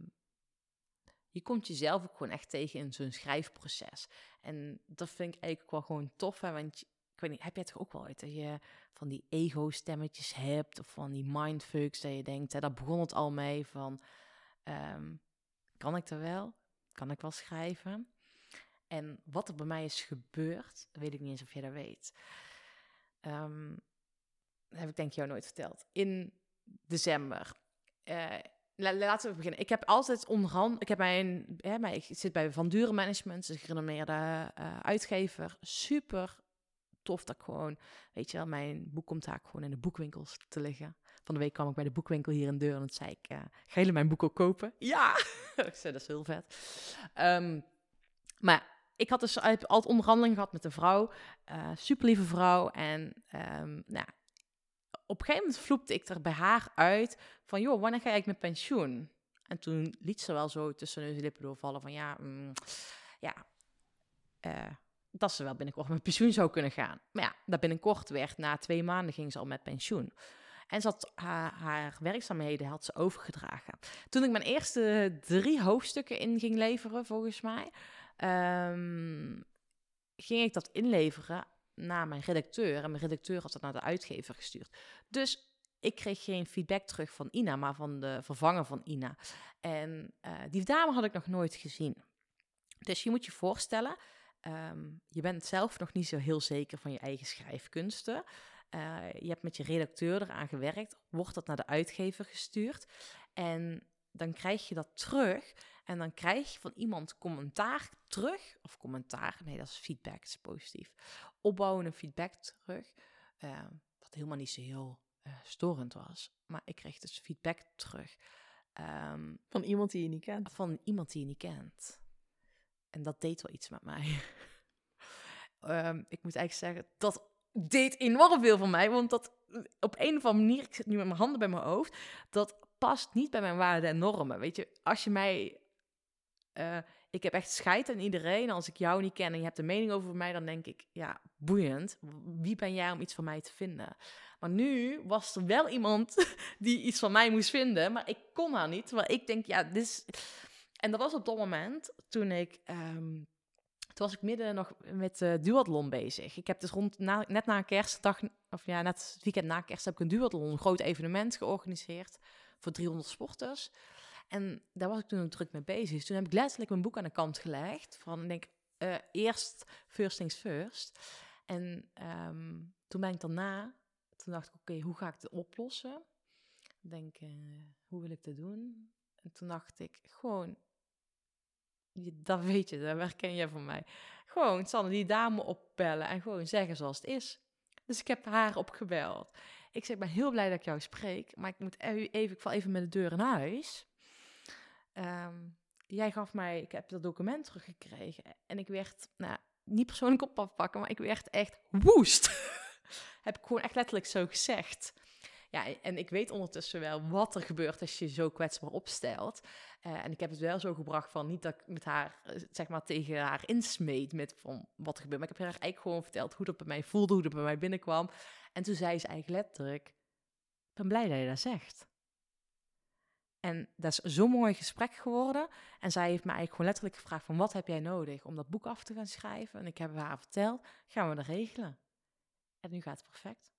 je komt jezelf ook gewoon echt tegen in zo'n schrijfproces. En dat vind ik eigenlijk wel gewoon tof. Hè? Want je- ik weet niet, heb jij toch ook wel uit dat je van die ego-stemmetjes hebt of van die mindfucks dat je denkt, hè, daar begon het al mee van, ehm, kan ik er wel? Kan ik wel schrijven? En wat er bij mij is gebeurd, weet ik niet eens of jij dat weet. Ehm, dat heb ik denk ik jou nooit verteld. In december. eh, laten we beginnen. Ik heb altijd onderhand... Ik, heb mijn, mijn, ik zit bij Van Duren Management, een gerenommeerde eh, uitgever. Super tof dat ik gewoon... Weet je wel, mijn boek komt daar gewoon in de boekwinkels te liggen. Van de week kwam ik bij de boekwinkel hier in deur en zei ik... eh, gaan jullie mijn boek ook kopen? Ja! ik zei, dat is heel vet. Ehm, maar ik had dus altijd onderhandeling gehad met een vrouw. eh super lieve vrouw. En ehm, nou, op een gegeven moment vloepte ik er bij haar uit van, joh, wanneer ga ik met pensioen? En toen liet ze wel zo tussen en lippen doorvallen van, ja, mm, ja, eh, dat ze wel binnenkort met pensioen zou kunnen gaan. Maar ja, dat binnenkort werd, na twee maanden ging ze al met pensioen. En ze had haar, haar werkzaamheden had ze overgedragen. Toen ik mijn eerste drie hoofdstukken in ging leveren, volgens mij, ehm, ging ik dat inleveren naar mijn redacteur. En mijn redacteur had dat naar de uitgever gestuurd. Dus ik kreeg geen feedback terug van Ina, maar van de vervanger van Ina. En eh, die dame had ik nog nooit gezien. Dus je moet je voorstellen, ehm, je bent zelf nog niet zo heel zeker van je eigen schrijfkunsten. Eh, je hebt met je redacteur eraan gewerkt, wordt dat naar de uitgever gestuurd. En dan krijg je dat terug. En dan krijg je van iemand commentaar terug. Of commentaar, nee, dat is feedback, dat is positief. Opbouwende feedback terug. eh, wat helemaal niet zo heel eh, storend was. Maar ik kreeg dus feedback terug. ehm, Van iemand die je niet kent. van iemand die je niet kent. En dat deed wel iets met mij. Ehm, ik moet eigenlijk zeggen, dat deed enorm veel voor mij. Want dat op een of andere manier, ik zit nu met mijn handen bij mijn hoofd, dat past niet bij mijn waarden en normen. Weet je, als je mij. eh, ik heb echt scheid aan iedereen. Als ik jou niet ken en je hebt een mening over mij, dan denk ik, ja, boeiend. Wie ben jij om iets van mij te vinden? Maar nu was er wel iemand die iets van mij moest vinden, maar ik kon haar niet. Terwijl ik denk, ja, dit is... En dat was op dat moment toen ik... ehm, toen was ik midden nog met de duathlon bezig. Ik heb dus rond, net na kerstdag, of ja, net het weekend na kerst, heb ik een duathlon, een groot evenement georganiseerd voor 300 sporters. En daar was ik toen ook druk mee bezig. Dus toen heb ik letterlijk mijn boek aan de kant gelegd. Van, denk, eh, eerst first things first. En ehm, toen ben ik daarna, toen dacht ik, oké, hoe ga ik het oplossen? Denk, eh, hoe wil ik dat doen? En toen dacht ik, gewoon, dat weet je, dat herken je van mij. Gewoon, Sanne, die dame opbellen en gewoon zeggen zoals het is. Dus ik heb haar opgebeld. Ik zeg, ik ben heel blij dat ik jou spreek, maar ik moet e- even, ik val even met de deur in huis. Ehm, jij gaf mij, ik heb dat document teruggekregen en ik werd, nou, niet persoonlijk op afpakken, maar ik werd echt woest. heb ik gewoon echt letterlijk zo gezegd. Ja, en ik weet ondertussen wel wat er gebeurt als je zo kwetsbaar opstelt. Eh, en ik heb het wel zo gebracht van niet dat ik met haar, eh, zeg maar, tegen haar insmeet met van wat er gebeurt. Maar ik heb haar eigenlijk gewoon verteld hoe dat bij mij voelde, hoe dat bij mij binnenkwam. En toen zei ze eigenlijk letterlijk, ik ben blij dat je dat zegt. En dat is zo'n mooi gesprek geworden. En zij heeft me eigenlijk gewoon letterlijk gevraagd van wat heb jij nodig om dat boek af te gaan schrijven? En ik heb haar verteld, gaan we dat regelen. En nu gaat het perfect.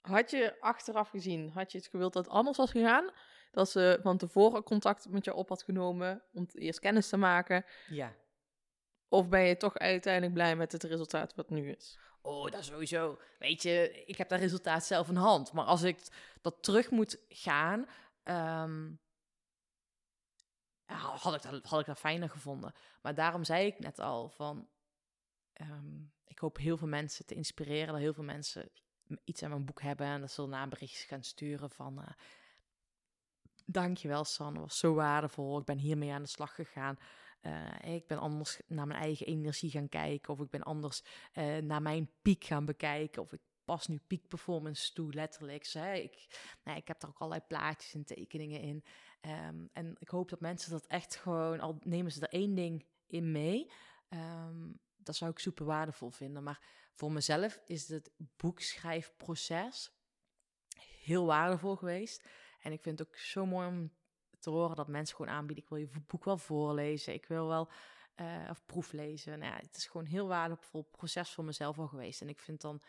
Had je achteraf gezien, had je het gewild dat het anders was gegaan? Dat ze van tevoren contact met je op had genomen om eerst kennis te maken? Ja. Of ben je toch uiteindelijk blij met het resultaat wat nu is? Oh, dat sowieso. Weet je, ik heb dat resultaat zelf in hand. Maar als ik dat terug moet gaan, ehm, had, ik dat, had ik dat fijner gevonden. Maar daarom zei ik net al van, ehm, ik hoop heel veel mensen te inspireren, dat heel veel mensen iets aan mijn boek hebben en dat ze daarna berichtjes gaan sturen van, eh dankjewel Sanne, was zo waardevol, ik ben hiermee aan de slag gegaan. Eh, ik ben anders naar mijn eigen energie gaan kijken. Of ik ben anders eh, naar mijn piek gaan bekijken. Of ik pas nu peak performance toe, letterlijk. Hè, ik, nou, ik heb daar ook allerlei plaatjes en tekeningen in. Ehm, en ik hoop dat mensen dat echt gewoon, al nemen ze er één ding in mee. ehm, dat zou ik super waardevol vinden. Maar voor mezelf is het boekschrijfproces heel waardevol geweest. En ik vind het ook zo mooi om te horen dat mensen gewoon aanbieden. Ik wil je boek wel voorlezen. Ik wil wel eh, of proeflezen. Nou ja, het is gewoon een heel waardevol proces voor mezelf al geweest. En ik vind dan,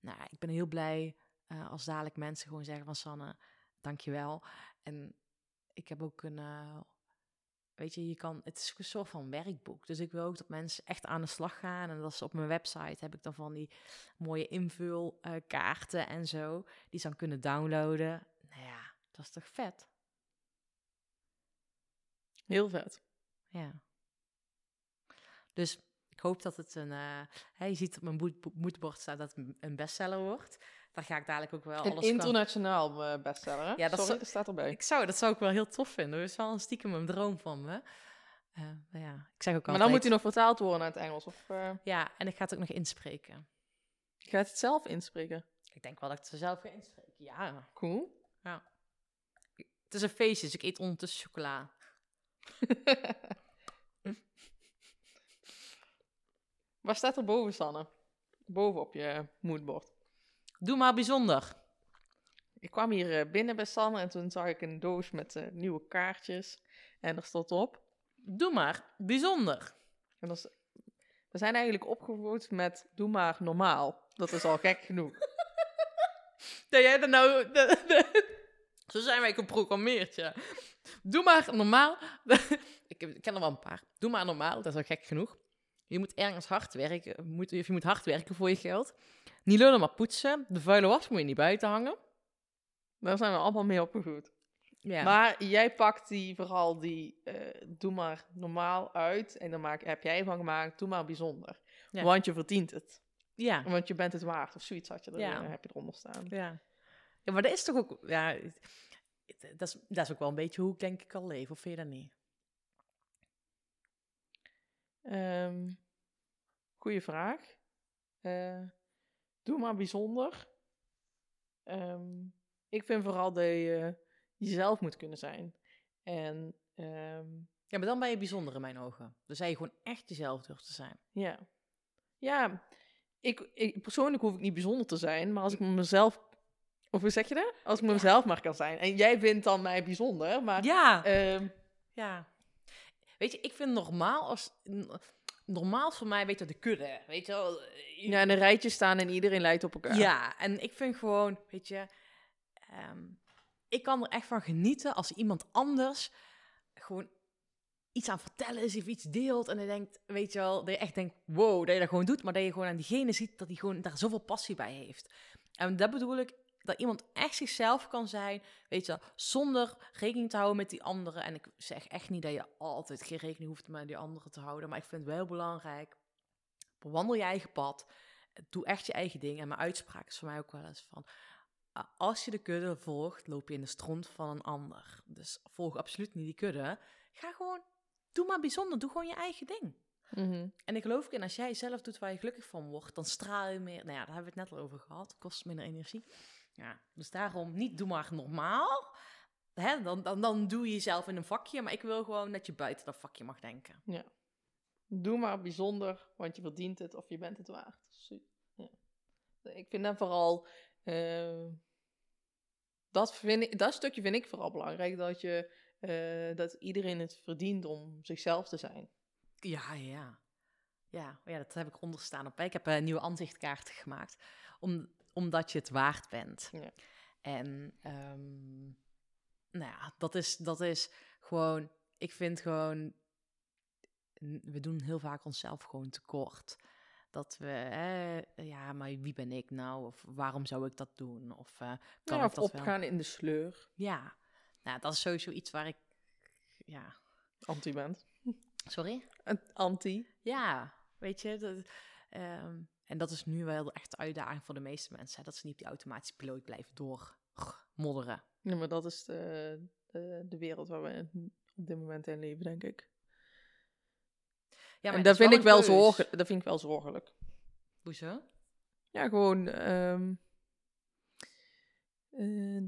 nou, ik ben heel blij eh, als dadelijk mensen gewoon zeggen van Sanne, dankjewel. En ik heb ook een, eh, weet je, je kan, het is een soort van werkboek. Dus ik wil ook dat mensen echt aan de slag gaan. En dat is op mijn website heb ik dan van die mooie invulkaarten en zo, die ze dan kunnen downloaden. Nou ja, dat is toch vet? Heel vet. Ja. Dus ik hoop dat het een. eh, hè, je ziet op mijn moedbord staat dat het een- bestseller wordt. Daar ga ik dadelijk ook wel Een alles internationaal eh, bestseller, hè? Ja, dat Sorry, zo- staat erbij. Ik zou, dat zou ik wel heel tof vinden. Dat is wel een stiekem een droom van me. Eh, maar ja, ik zeg ook Maar altijd. dan moet hij nog vertaald worden naar het Engels. Of uh, Ja, en ik ga het ook nog inspreken. je gaat het zelf inspreken. Ik denk wel dat ik het zelf ga inspreken. Ja. Cool. Het is een feestje, dus ik eet ondertussen chocola. Waar staat er boven, Sanne? Boven op je moodboard. Doe maar bijzonder. Ik kwam hier eh, binnen bij Sanne en toen zag ik een doos met eh, nieuwe kaartjes. En er stond op. Doe maar bijzonder. En dat is, we zijn eigenlijk opgevoed met doe maar normaal. Dat is al gek genoeg. Dat jij dat nou... de- de- Zo zijn wij geprogrammeerd, ja. Doe maar normaal. ik, ken er wel een paar. Doe maar normaal, dat is al gek genoeg. Je moet ergens hard werken. Moet, je moet hard werken voor je geld. Niet lullen, maar poetsen. De vuile was moet je niet buiten hangen. Daar zijn we allemaal mee opgegroeid. Ja. Maar jij pakt die vooral die, eh, doe maar normaal uit. En dan maak, heb jij van gemaakt, doe maar bijzonder. Ja. Want je verdient het. ja. Want je bent het waard. Of zoiets had je er, Ja. heb je eronder staan. Ja. ja, maar dat is toch ook... Ja, dat is, dat is ook wel een beetje hoe ik denk ik al leef. Of vind je dat niet? Ehm goeie vraag. Eh, doe maar bijzonder. Ehm, ik vind vooral dat je jezelf moet kunnen zijn. En ehm, Ja, maar dan ben je bijzonder in mijn ogen. Dan zei je gewoon echt jezelf durft te zijn. ja, ja ik, ik, persoonlijk hoef ik niet bijzonder te zijn, maar als ik me mezelf... Of hoe zeg je dat? Als ik me mezelf maar kan zijn. En jij vindt dan mij bijzonder, maar... Ja, ehm, ja. Weet je, ik vind normaal als... Normaal voor mij, weet je, de kudde. Weet je wel? ja, in een rijtje staan en iedereen lijkt op elkaar. Ja, en ik vind gewoon, weet je, ehm, ik kan er echt van genieten als iemand anders gewoon iets aan vertellen is of iets deelt en hij denkt, weet je wel, dat je echt denkt, wow, dat je dat gewoon doet, maar dat je gewoon aan diegene ziet dat hij gewoon daar zoveel passie bij heeft. En dat bedoel ik, dat iemand echt zichzelf kan zijn, weet je zonder rekening te houden met die anderen. En ik zeg echt niet dat je altijd geen rekening hoeft met die anderen te houden, maar ik vind het wel belangrijk, bewandel je eigen pad, doe echt je eigen ding. En mijn uitspraak is voor mij ook wel eens van... "Ah, Als je de kudde volgt, loop je in de stront van een ander. Dus volg absoluut niet die kudde. Ga gewoon, doe maar bijzonder. Doe gewoon je eigen ding. Mhm. En ik geloof ook in, als jij zelf doet waar je gelukkig van wordt, dan straal je meer... Nou ja, daar hebben we het net al over gehad. Kost minder energie. Ja, dus daarom niet doe maar normaal. Hè, dan, dan, dan doe je jezelf in een vakje. Maar ik wil gewoon dat je buiten dat vakje mag denken. Doe maar bijzonder, want je verdient het of je bent het waard. Ja. Ik vind dat vooral. eh, dat, vind ik, dat stukje vind ik vooral belangrijk. Dat, je, eh, dat iedereen het verdient om zichzelf te zijn. Ja, ja. Ja, ja dat heb ik onderstaan op. Ik heb een nieuwe aanzichtkaarten gemaakt. Om, omdat je het waard bent. Ja. En ehm, nou ja, dat is, dat is gewoon... Ik vind gewoon... We doen heel vaak onszelf gewoon tekort. Dat we... Hè, ja, maar wie ben ik nou? Of waarom zou ik dat doen? Of eh, kan Ja, ik of dat wel? opgaan in de sleur. Ja. Nou, dat is sowieso iets waar ik... Ja. Anti bent. Sorry? Een Anti. Ja, weet je. Dat, ehm, en dat is nu wel echt de uitdaging voor de meeste mensen. hè, Dat ze niet op die automatische piloot blijven doormodderen. Ja, maar dat is de, de, de wereld waar we op dit moment in leven, denk ik. Ja, en het dat vind, ik wel zorgen, dat vind ik wel zorgelijk. Hoezo? Ja, gewoon. ehm, eh,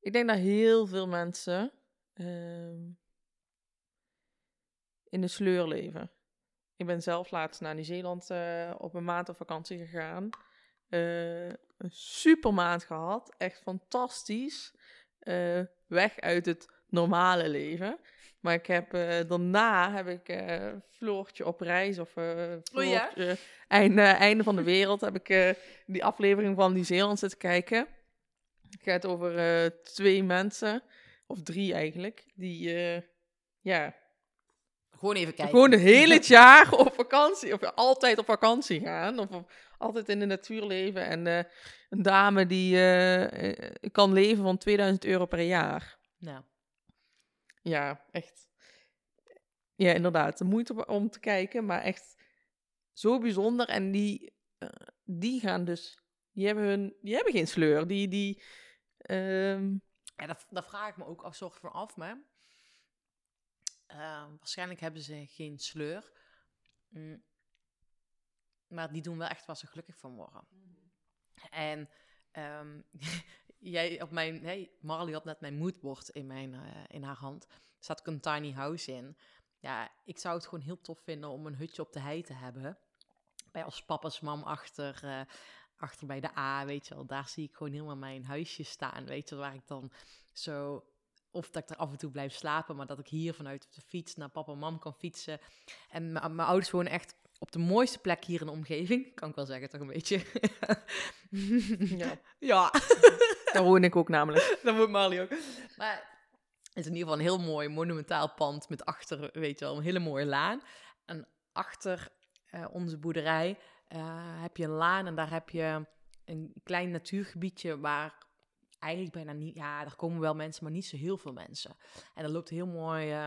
ik denk dat heel veel mensen ehm, in de sleur leven. Ik ben zelf laatst naar Nieuw-Zeeland eh, op een maand op vakantie gegaan. Eh, een super maand gehad. Echt fantastisch. Eh, weg uit het normale leven. Maar ik heb daarna heb ik Floortje op reis of Oh ja? Floortje einde, einde van de wereld heb ik die aflevering van Nieuw-Zeeland zitten kijken. Het gaat over twee mensen, of drie eigenlijk, die ja, Gewoon even kijken. gewoon het hele jaar op vakantie, of altijd op vakantie gaan, of, op- altijd in de natuur leven. En eh, een dame die eh, eh, kan leven van 2000 euro per jaar. Nou, Ja, echt. Ja, inderdaad. De moeite om te kijken, maar echt zo bijzonder. En die, die gaan dus, die hebben, hun, die hebben geen sleur. Die, die, ehm, ja, dat, dat vraag ik me ook af, soort van af. Maar, Ehm, waarschijnlijk hebben ze geen sleur. Mm. Maar die doen wel echt waar ze gelukkig van worden. En ehm, jij op mijn, hey, Marley had net mijn moodboard in, mijn, eh, in haar hand. Er staat ook een tiny house in. Ja, ik zou het gewoon heel tof vinden om een hutje op de hei te hebben. Bij als papa's mam achter, eh, achter bij de A, weet je wel. Daar zie ik gewoon helemaal mijn huisje staan, weet je Waar ik dan zo... Of dat ik er af en toe blijf slapen, maar dat ik hier vanuit de fiets naar papa en mam kan fietsen. En mijn mijn ouders wonen echt op de mooiste plek hier in de omgeving. Kan ik wel zeggen, toch een beetje. ja, ja. daar woon ik ook namelijk. dat moet Marley ook. Maar het is in ieder geval een heel mooi monumentaal pand met achter, weet je wel, een hele mooie laan. En achter eh, onze boerderij eh, heb je een laan en daar heb je een klein natuurgebiedje waar eigenlijk bijna niet, ja, er komen wel mensen, maar niet zo heel veel mensen. En er loopt heel mooi, eh,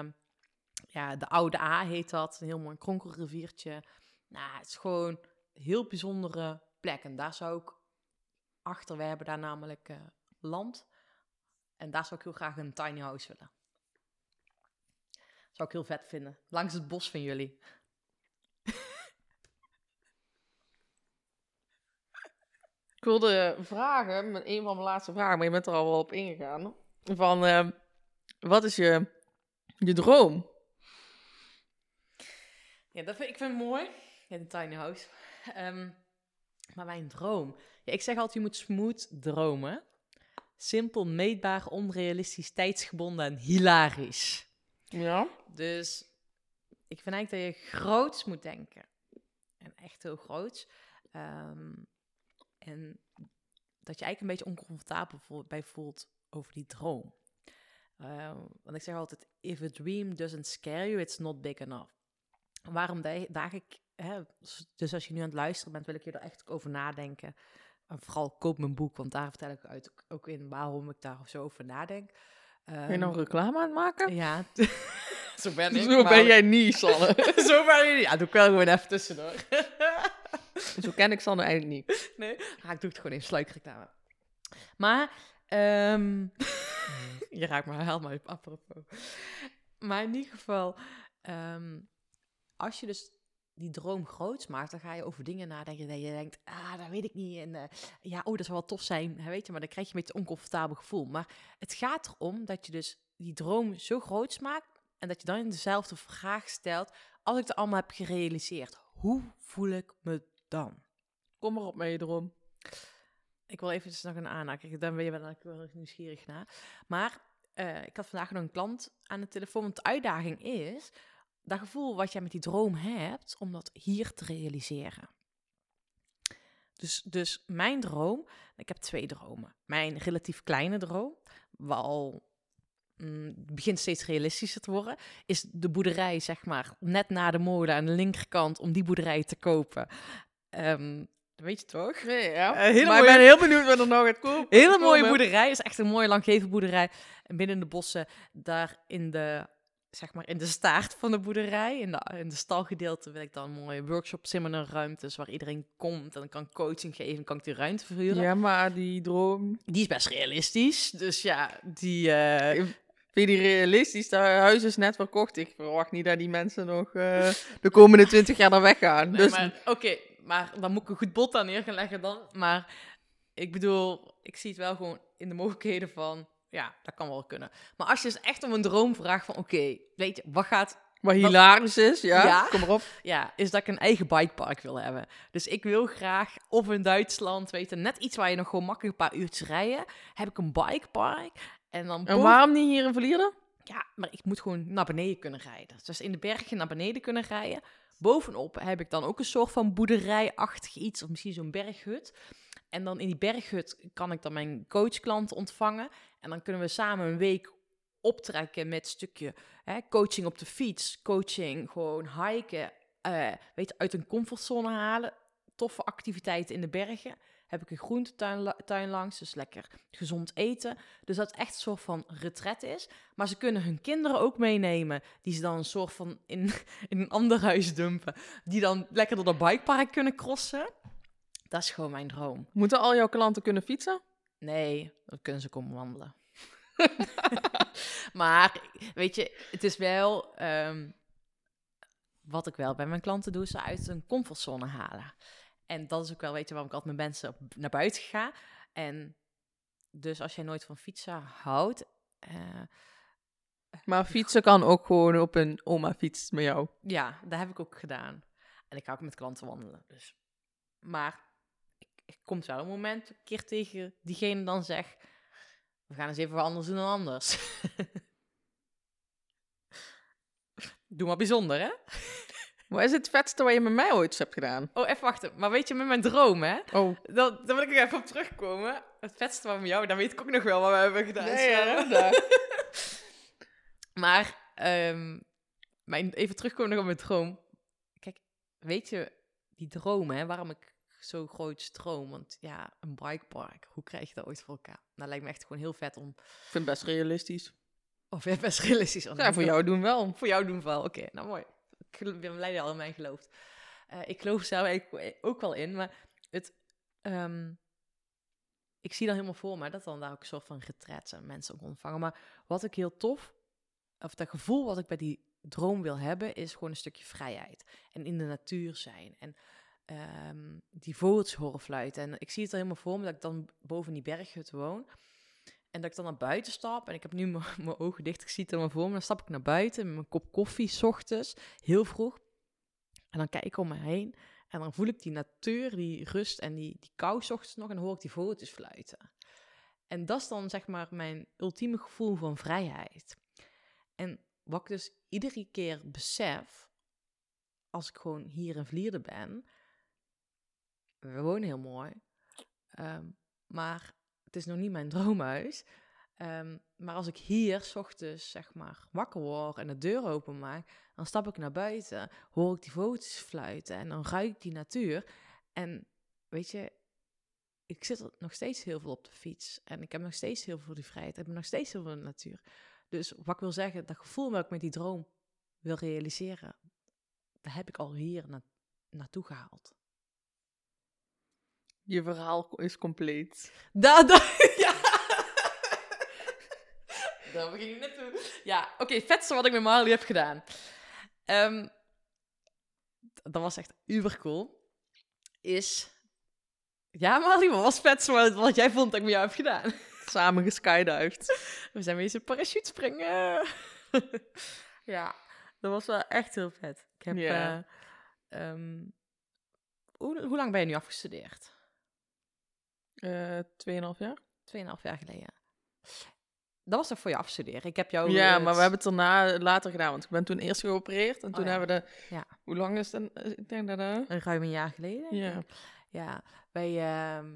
ja, de Oude A heet dat, een heel mooi kronkelriviertje. Nou, het is gewoon een heel bijzondere plek. En daar zou ik achter, we hebben daar namelijk eh, land. En daar zou ik heel graag een tiny house willen. Zou ik heel vet vinden. Langs het bos van jullie. Ik wilde vragen, met een van mijn laatste vragen, maar je bent er al wel op ingegaan. Van, eh, wat is je, je droom? Ja, dat vind ik vind het mooi. Ja, een tiny house. Ehm, maar mijn droom. Ja, ik zeg altijd, je moet smooth dromen. Simpel, meetbaar, onrealistisch, tijdsgebonden en hilarisch. Ja. Dus ik vind eigenlijk dat je groots moet denken. En echt heel groots. Ehm, en dat je eigenlijk een beetje oncomfortabel bij voelt over die droom. Ehm, want ik zeg altijd, if a dream doesn't scare you, it's not big enough. Waarom da- daag ik, hè, dus als je nu aan het luisteren bent, wil ik je er echt over nadenken. En vooral koop mijn boek, want daar vertel ik uit, ook in waarom ik daar zo over nadenk. Ben je Ehm, nou reclame aan het maken? Ja, zo ben ik. Zo maar- ben jij niet, Sanne. zo ben je niet. Ja, doe ik wel gewoon even tussendoor. Zo ken ik Sanne eigenlijk niet. nee, ah, ik doe het gewoon even sluikreclame. Maar, ehm je raakt me helemaal op apropos. Maar in ieder geval, ehm, als je dus die droom groots maakt, dan ga je over dingen nadenken dat je denkt, ah, dat weet ik niet. En eh, ja, oh, dat zou wel tof zijn, hè, weet je, maar dan krijg je een beetje een oncomfortabel gevoel. Maar het gaat erom dat je dus die droom zo groots maakt en dat je dan dezelfde vraag stelt, als ik het allemaal heb gerealiseerd, hoe voel ik me dan? Kom maar op met je droom. Ik wil even nog een aanhaken. Dan ben je wel ik wel nieuwsgierig naar. Maar eh, ik had vandaag nog een klant aan de telefoon. Want de uitdaging is dat gevoel wat jij met die droom hebt, om dat hier te realiseren. Dus, dus mijn droom, ik heb twee dromen. Mijn relatief kleine droom, wat al mm, begint steeds realistischer te worden, is de boerderij, zeg maar, net na de molen aan de linkerkant, om die boerderij te kopen. Ehm, weet je toch? Nee, ja. Eh, hele maar mooie- ik ben heel benieuwd wat er nou gaat komen. Hele mooie boerderij. is echt een mooie langgeven boerderij. En binnen de bossen, daar in de, zeg maar, in de staart van de boerderij, in de, in de stalgedeelte, wil ik dan mooie workshop seminar ruimtes waar iedereen komt en dan kan coaching geven, kan ik die ruimte verhuren. Ja, maar die droom... Die is best realistisch. Dus ja, die... eh, Vind je die realistisch? Dat huis is net verkocht. Ik verwacht niet dat die mensen nog eh, de komende twintig jaar daar weggaan. nee, dus Oké, maar dan moet ik een goed bod aan neer gaan leggen dan. Maar ik bedoel, ik zie het wel gewoon in de mogelijkheden van... Ja, dat kan wel kunnen. Maar als je dus echt om een droom vraagt van... Oké, weet je, wat gaat wat hilarisch is, ja. Ja. Kom maar op. Ja, is dat ik een eigen bikepark wil hebben. Dus ik wil graag, of in Duitsland, weet je, net iets waar je nog gewoon makkelijk een paar uurtjes rijden, heb ik een bikepark. En dan En waarom niet hier in Vlierden? Ja, maar ik moet gewoon naar beneden kunnen rijden. Dus in de bergen naar beneden kunnen rijden. Bovenop heb ik dan ook een soort van boerderijachtig iets, of misschien zo'n berghut. En dan in die berghut kan ik dan mijn coachklanten ontvangen. En dan kunnen we samen een week optrekken met stukje hè, coaching op de fiets, coaching, gewoon hiken, eh, weet uit een comfortzone halen. Toffe activiteiten in de bergen. Heb ik een groentetuin tuin langs, dus lekker gezond eten. Dus dat het echt een soort van retret is. Maar ze kunnen hun kinderen ook meenemen, die ze dan een soort van in, in een ander huis dumpen. Die dan lekker door de bikepark kunnen crossen. Dat is gewoon mijn droom. Moeten al jouw klanten kunnen fietsen? Nee, dan kunnen ze komen wandelen. maar weet je, het is wel ehm, wat ik wel bij mijn klanten doe, ze uit een comfortzone halen. En dat is ook wel, weet je, waarom ik altijd met mensen op- naar buiten ga. En dus als jij nooit van fietsen houdt, eh, Maar fietsen kan ook gewoon op een oma fiets met jou. ja, dat heb ik ook gedaan. En ik ga ook met klanten wandelen. Dus. Maar ik, er komt wel een moment een keer tegen diegene dan zeg, we gaan eens even wat anders doen dan anders. Doe maar bijzonder, hè? Wat is het vetste wat je met mij ooit hebt gedaan? Oh, even wachten. Maar weet je, met mijn droom, hè? Oh, Dan, dan wil ik er even op terugkomen. Het vetste van jou, dan weet ik ook nog wel wat we hebben gedaan. samen. daar. Maar ehm, mijn, even terugkomen nog op mijn droom. Kijk, weet je, die dromen, hè, waarom ik zo groot stroom. Want ja, een bikepark, hoe krijg je dat ooit voor elkaar? Nou, lijkt me echt gewoon heel vet om... Ik vind het best realistisch. Of ja, best realistisch. Ja, voor jou doen wel. Voor jou doen we wel. Oké, nou mooi. Ik ben blij dat je al in mij gelooft. Eh, ik geloof zelf eigenlijk ook wel in, maar het... ehm, ik zie dan helemaal voor me dat dan daar ook een soort van retreats en mensen ook ontvangen. Maar wat ik heel tof, of dat gevoel wat ik bij die droom wil hebben, is gewoon een stukje vrijheid. En in de natuur zijn. En ehm, die vogeltjes horen fluiten. En ik zie het er helemaal voor me dat ik dan boven die berghut woon. En dat ik dan naar buiten stap. En ik heb nu mijn ogen dicht. Ik zie het voor me. Dan stap ik naar buiten met mijn kop koffie, 's ochtends, heel vroeg. En dan kijk ik om me heen. En dan voel ik die natuur, die rust en die, die kou 's ochtends nog. En hoor ik die vogeltjes fluiten. En dat is dan zeg maar mijn ultieme gevoel van vrijheid. En wat ik dus iedere keer besef, als ik gewoon hier in Vlierde ben, we wonen heel mooi, ehm, maar het is nog niet mijn droomhuis. Ehm, maar als ik hier 's ochtends zeg maar wakker word en de deur openmaak, dan stap ik naar buiten, hoor ik die vogeltjes fluiten en dan ruik ik die natuur. En weet je, ik zit nog steeds heel veel op de fiets en ik heb nog steeds heel veel die vrijheid. Ik heb nog steeds heel veel de natuur. Dus wat ik wil zeggen, dat gevoel wat ik met die droom wil realiseren, dat heb ik al hier na naartoe gehaald. Je verhaal is compleet. Daar, daar, ja. Daar begin ik net toe. Ja, oké, vetste wat ik met Marley heb gedaan. Ehm, dat was echt uber cool. Is... Ja, Marley, wat was vetste wat, wat jij vond dat ik met jou heb gedaan? Samen geskydived. We zijn wezen parachute springen. ja, dat was wel echt heel vet. Ik heb... Eh, ehm, hoe, hoe lang ben je nu afgestudeerd? Eh 2,5 jaar? Tweeënhalf jaar geleden. Dat was toch voor je afstuderen? Ik heb jou... ja, eh, maar we hebben het daarna later gedaan. Want ik ben toen eerst geopereerd. En toen Oh, ja. hebben we de... Ja. Hoe lang is het? dan? Ik denk dat... eh, Een ruim een jaar geleden. Ja. ik. Ja, wij... ehm,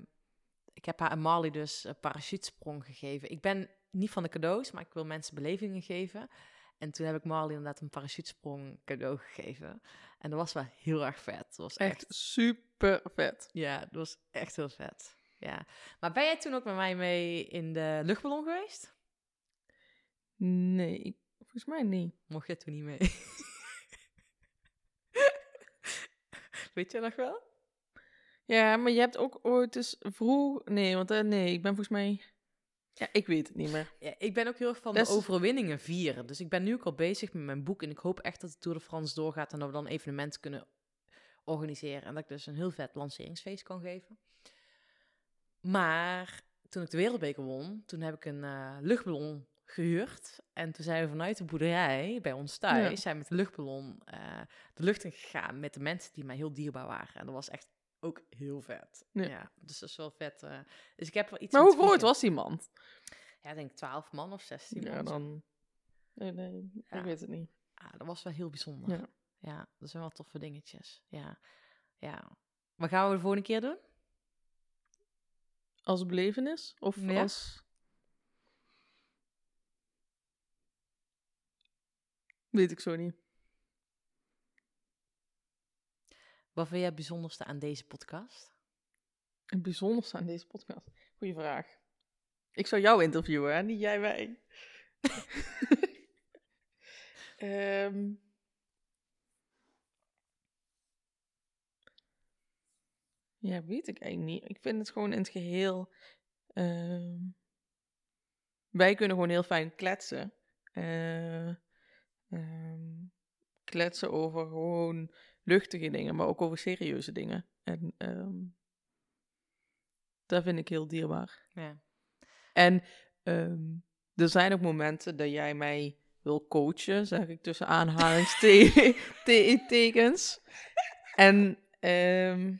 ik heb haar en Marley dus een parachutesprong gegeven. Ik ben niet van de cadeaus, maar ik wil mensen belevingen geven. En toen heb ik Marley inderdaad een parachutesprong cadeau gegeven. En dat was wel heel erg vet. Dat was echt... Echt super vet. Ja, dat was echt heel vet. Ja. Maar ben jij toen ook met mij mee in de luchtballon geweest? Nee, ik- volgens mij niet. Mocht jij toen niet mee? Weet je nog wel? Ja, maar je hebt ook ooit eens vroeg... Nee, want eh, nee, ik ben volgens mij... Ja, ik weet het niet meer. Ja, ik ben ook heel erg van de overwinningen vieren. Dus ik ben nu ook al bezig met mijn boek. En ik hoop echt dat de Tour de France doorgaat. En dat we dan evenementen kunnen organiseren. En dat ik dus een heel vet lanceringsfeest kan geven. Maar toen ik de Wereldbeker won, toen heb ik een eh, luchtballon gehuurd. En toen zijn we vanuit de boerderij bij ons thuis, Ja. zijn met de luchtballon eh, de lucht in gegaan met de mensen die mij heel dierbaar waren. En dat was echt ook heel vet. Ja, Ja. dus dat is wel vet. eh. dus ik heb wel iets Maar hoe groot was die man? Ja, ik denk 12 man of 16 Ja, man. dan... Nee, nee, Ja. ik weet het niet. Ah, dat was wel heel bijzonder. Ja. Ja. dat zijn wel toffe dingetjes. Ja. ja. Wat gaan we de volgende keer doen? Als belevenis? Of Ja. als... Weet ik zo niet. Wat vind jij het bijzonderste aan deze podcast? Het bijzonderste aan deze podcast? Goeie vraag. Ik zou jou interviewen, hè? niet jij mij. Ehm. Ja, weet ik eigenlijk niet. Ik vind het gewoon in het geheel. ehm, wij kunnen gewoon heel fijn kletsen. Eh, ehm, kletsen over gewoon luchtige dingen, maar ook over serieuze dingen. En ehm, dat vind ik heel dierbaar. Ja. En er zijn ook momenten dat jij mij wil coachen, zeg ik tussen aanhalingstekens. en ehm,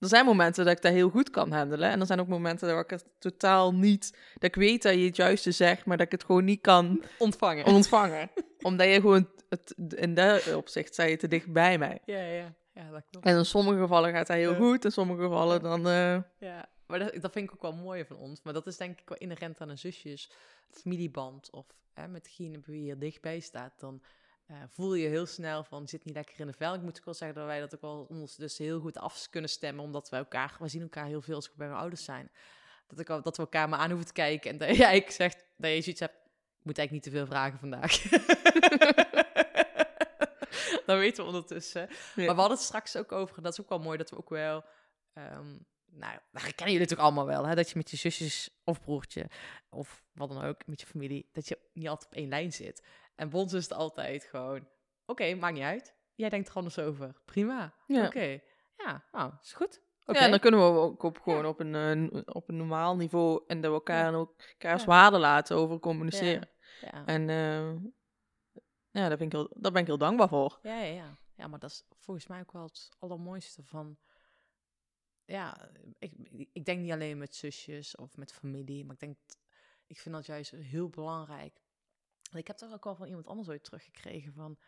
er zijn momenten dat ik dat heel goed kan handelen. En er zijn ook momenten dat ik het totaal niet... Dat ik weet dat je het juiste zegt, maar dat ik het gewoon niet kan Ontvangen. ontvangen. Omdat je gewoon... Het, in dat opzicht sta je te dicht bij mij. ja, ja. Ja, dat klopt. En in sommige gevallen gaat dat heel goed. In sommige gevallen dan... eh, Ja, maar dat, dat vind ik ook wel mooi van ons. Maar dat is denk ik wel inherent aan een zusjes familieband. Of hè, met degene wie je dichtbij staat. Dan eh, voel je heel snel van, zit niet lekker in de vel. Ik moet ook wel zeggen dat wij dat ook wel ons dus heel goed af kunnen stemmen, omdat we elkaar, we zien elkaar heel veel als we bij mijn ouders zijn. Dat, ik, al- dat we elkaar maar aan hoeven te kijken en dat jij ik zegt dat je zoiets hebt, ik moet eigenlijk niet te veel vragen vandaag. dat weten we ondertussen. Maar we hadden het straks ook over, en dat is ook wel mooi, dat we ook wel... ehm, nou, dat herkennen jullie toch allemaal wel, hè? Dat je met je zusjes of broertje, of wat dan ook, met je familie, dat je niet altijd op één lijn zit. En bij ons is het altijd gewoon, oké, maakt niet uit. Jij denkt er anders over. Prima. Ja. Oké. Ja, nou, is goed. Oké. Ja, en dan kunnen we ook op, gewoon op, een, eh, op een normaal niveau en dat we elkaar Ja. ook elkaars waarde laten over communiceren. ja. En eh, ja, daar ben, ik heel, daar ben ik heel dankbaar voor. Ja, ja, ja. Ja, maar dat is volgens mij ook wel het allermooiste van... Ja, ik, ik denk niet alleen met zusjes of met familie, maar ik denk... Ik vind dat juist heel belangrijk. Ik heb toch ook al van iemand anders ooit teruggekregen van...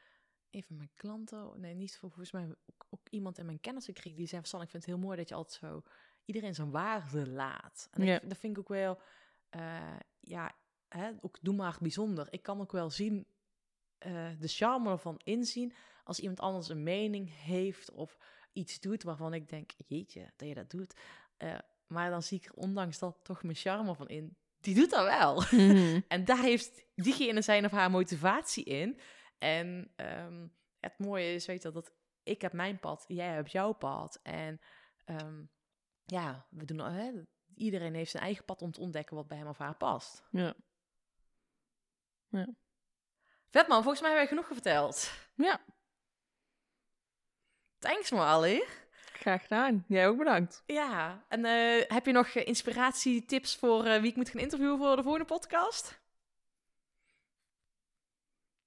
Een van mijn klanten, nee, niet voor, volgens mij ook, ook iemand in mijn kennisgekregen die zei van... San, ik vind het heel mooi dat je altijd zo iedereen zijn waarde laat. En Ja. ik, dat vind ik ook wel... eh, ja, hè, ook doe maar bijzonder. Ik kan ook wel zien eh, de charme ervan inzien als iemand anders een mening heeft of iets doet waarvan ik denk, jeetje, dat je dat doet. Eh, maar dan zie ik er ondanks dat toch mijn charme van in. Die doet dat wel. en daar heeft diegene zijn of haar motivatie in. En ehm, het mooie is, weet je, dat ik heb mijn pad, jij hebt jouw pad. En ehm, ja, we doen, hè, iedereen heeft zijn eigen pad om te ontdekken wat bij hem of haar past. Ja. Vet man, volgens mij hebben wij genoeg verteld. Ja. Thanks Molly. Graag gedaan. Jij ook bedankt. Ja, en eh, heb je nog eh, inspiratietips voor eh, wie ik moet gaan interviewen voor de volgende podcast?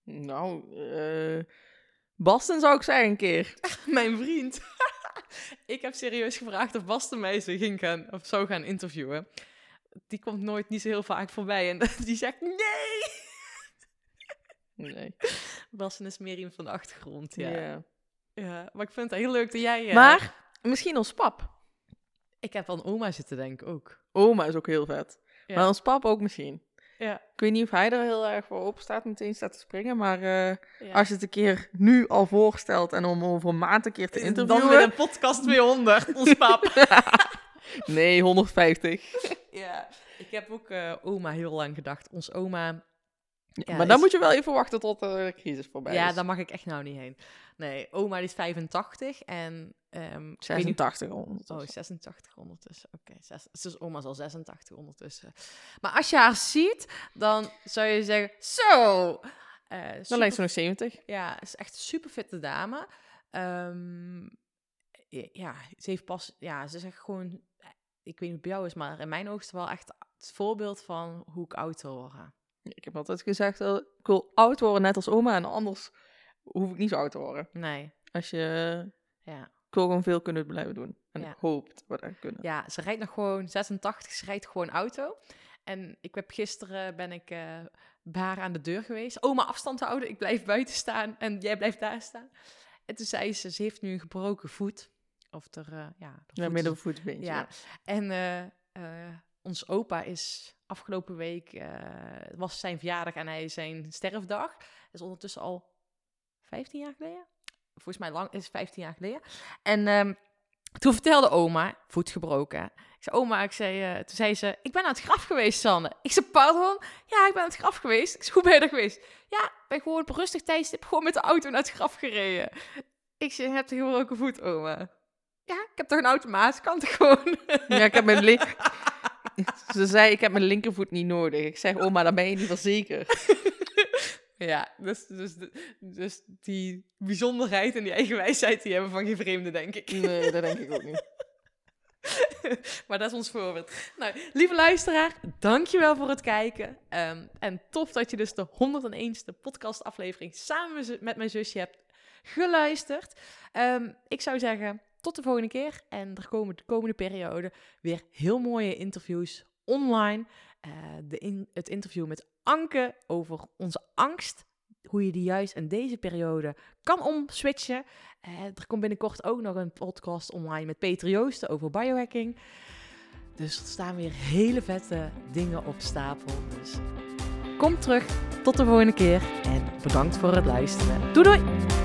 Nou, eh Basten zou ik zeggen een keer. Mijn vriend. ik heb serieus gevraagd of Basten mij zo ging gaan, of zou gaan interviewen. Die komt nooit niet zo heel vaak voorbij en die zegt nee. Nee. Basten is meer iemand van de achtergrond, ja. Ja. ja. maar ik vind het heel leuk dat jij... Maar misschien ons pap. Ik heb aan oma zitten denken ook. Oma is ook heel vet. Ja. Maar ons pap ook misschien. Ja. Ik weet niet of hij er heel erg voor open staat, meteen staat te springen. Maar eh, ja. als je het een keer nu al voorstelt en om over een maand een keer te Dan interviewen. weer een podcast 200, ons pap. Nee, 150. Ja, ik heb ook eh, oma heel lang gedacht. Ons oma. Ja, maar dan is- moet je wel even wachten tot de crisis voorbij Ja, is. daar mag ik echt nou niet heen. Nee, oma die is 85 en. ehm, ik weet niet- 86 ondertussen. Oh, 86 ondertussen. Oké, zes- dus oma is al 86 ondertussen. Maar als je haar ziet, dan zou je zeggen: Zo! eh, Dan lijkt ze nog 70. Ja, is echt een super fitte dame. Ehm, ja, ze heeft pas. Ja, ze zegt gewoon. Ik weet niet hoe het bij jou is, maar in mijn ogen is het wel echt het voorbeeld van hoe ik oud wil worden. Ik heb altijd gezegd, dat ik wil oud worden net als oma. En anders hoef ik niet zo oud te worden. Nee, Als je... ja. Ik wil gewoon veel kunnen blijven doen. En Ja. ik hoop dat we dat kunnen. Ja, ze rijdt nog gewoon 86, ze rijdt gewoon auto. En ik heb gisteren ben ik eh bij haar aan de deur geweest. Oma, afstand houden, ik blijf buiten staan en jij blijft daar staan. En toen zei ze, ze heeft nu een gebroken voet. Of er, eh, ja, de Ja, voet midden is- voetbeentje. Ja, en eh, ons opa is afgelopen week, eh, het was zijn verjaardag en hij is zijn sterfdag. Dat is ondertussen al 15 jaar geleden. Volgens mij lang is het 15 jaar geleden. En ehm, toen vertelde oma, voet gebroken. Ik zei, oma, ik zei, eh, toen zei ze, ik ben aan het graf geweest, Sanne. Ik zei, pardon? Ja, ik ben aan het graf geweest. Ik zei, hoe ben je er geweest? Ja, ik ben gewoon op een rustig tijdstip gewoon met de auto naar het graf gereden. Ik zei, je hebt een gebroken voet, oma. Ja, ik heb toch een automaat, kan toch gewoon? Ja, ik heb mijn. Ze zei, ik heb mijn linkervoet niet nodig. Ik zeg, oma, dan ben je niet wel zeker. Ja, dus, dus, dus die bijzonderheid en die eigen wijsheid, die hebben van geen vreemde, denk ik. Nee, dat denk ik ook niet. maar dat is ons voorbeeld. Nou, lieve luisteraar, dankjewel voor het kijken. Ehm, en tof dat je dus de 101ste podcastaflevering samen met- met mijn zusje hebt geluisterd. Ehm, ik zou zeggen, tot de volgende keer. En er komen de komende periode weer heel mooie interviews online. Eh, de in, het interview met Anke over onze angst. Hoe je die juist in deze periode kan omswitchen. Eh, er komt binnenkort ook nog een podcast online met Peter Joosten over biohacking. Dus er staan weer hele vette dingen op stapel. Dus kom terug. Tot de volgende keer en bedankt voor het luisteren. Doei doei!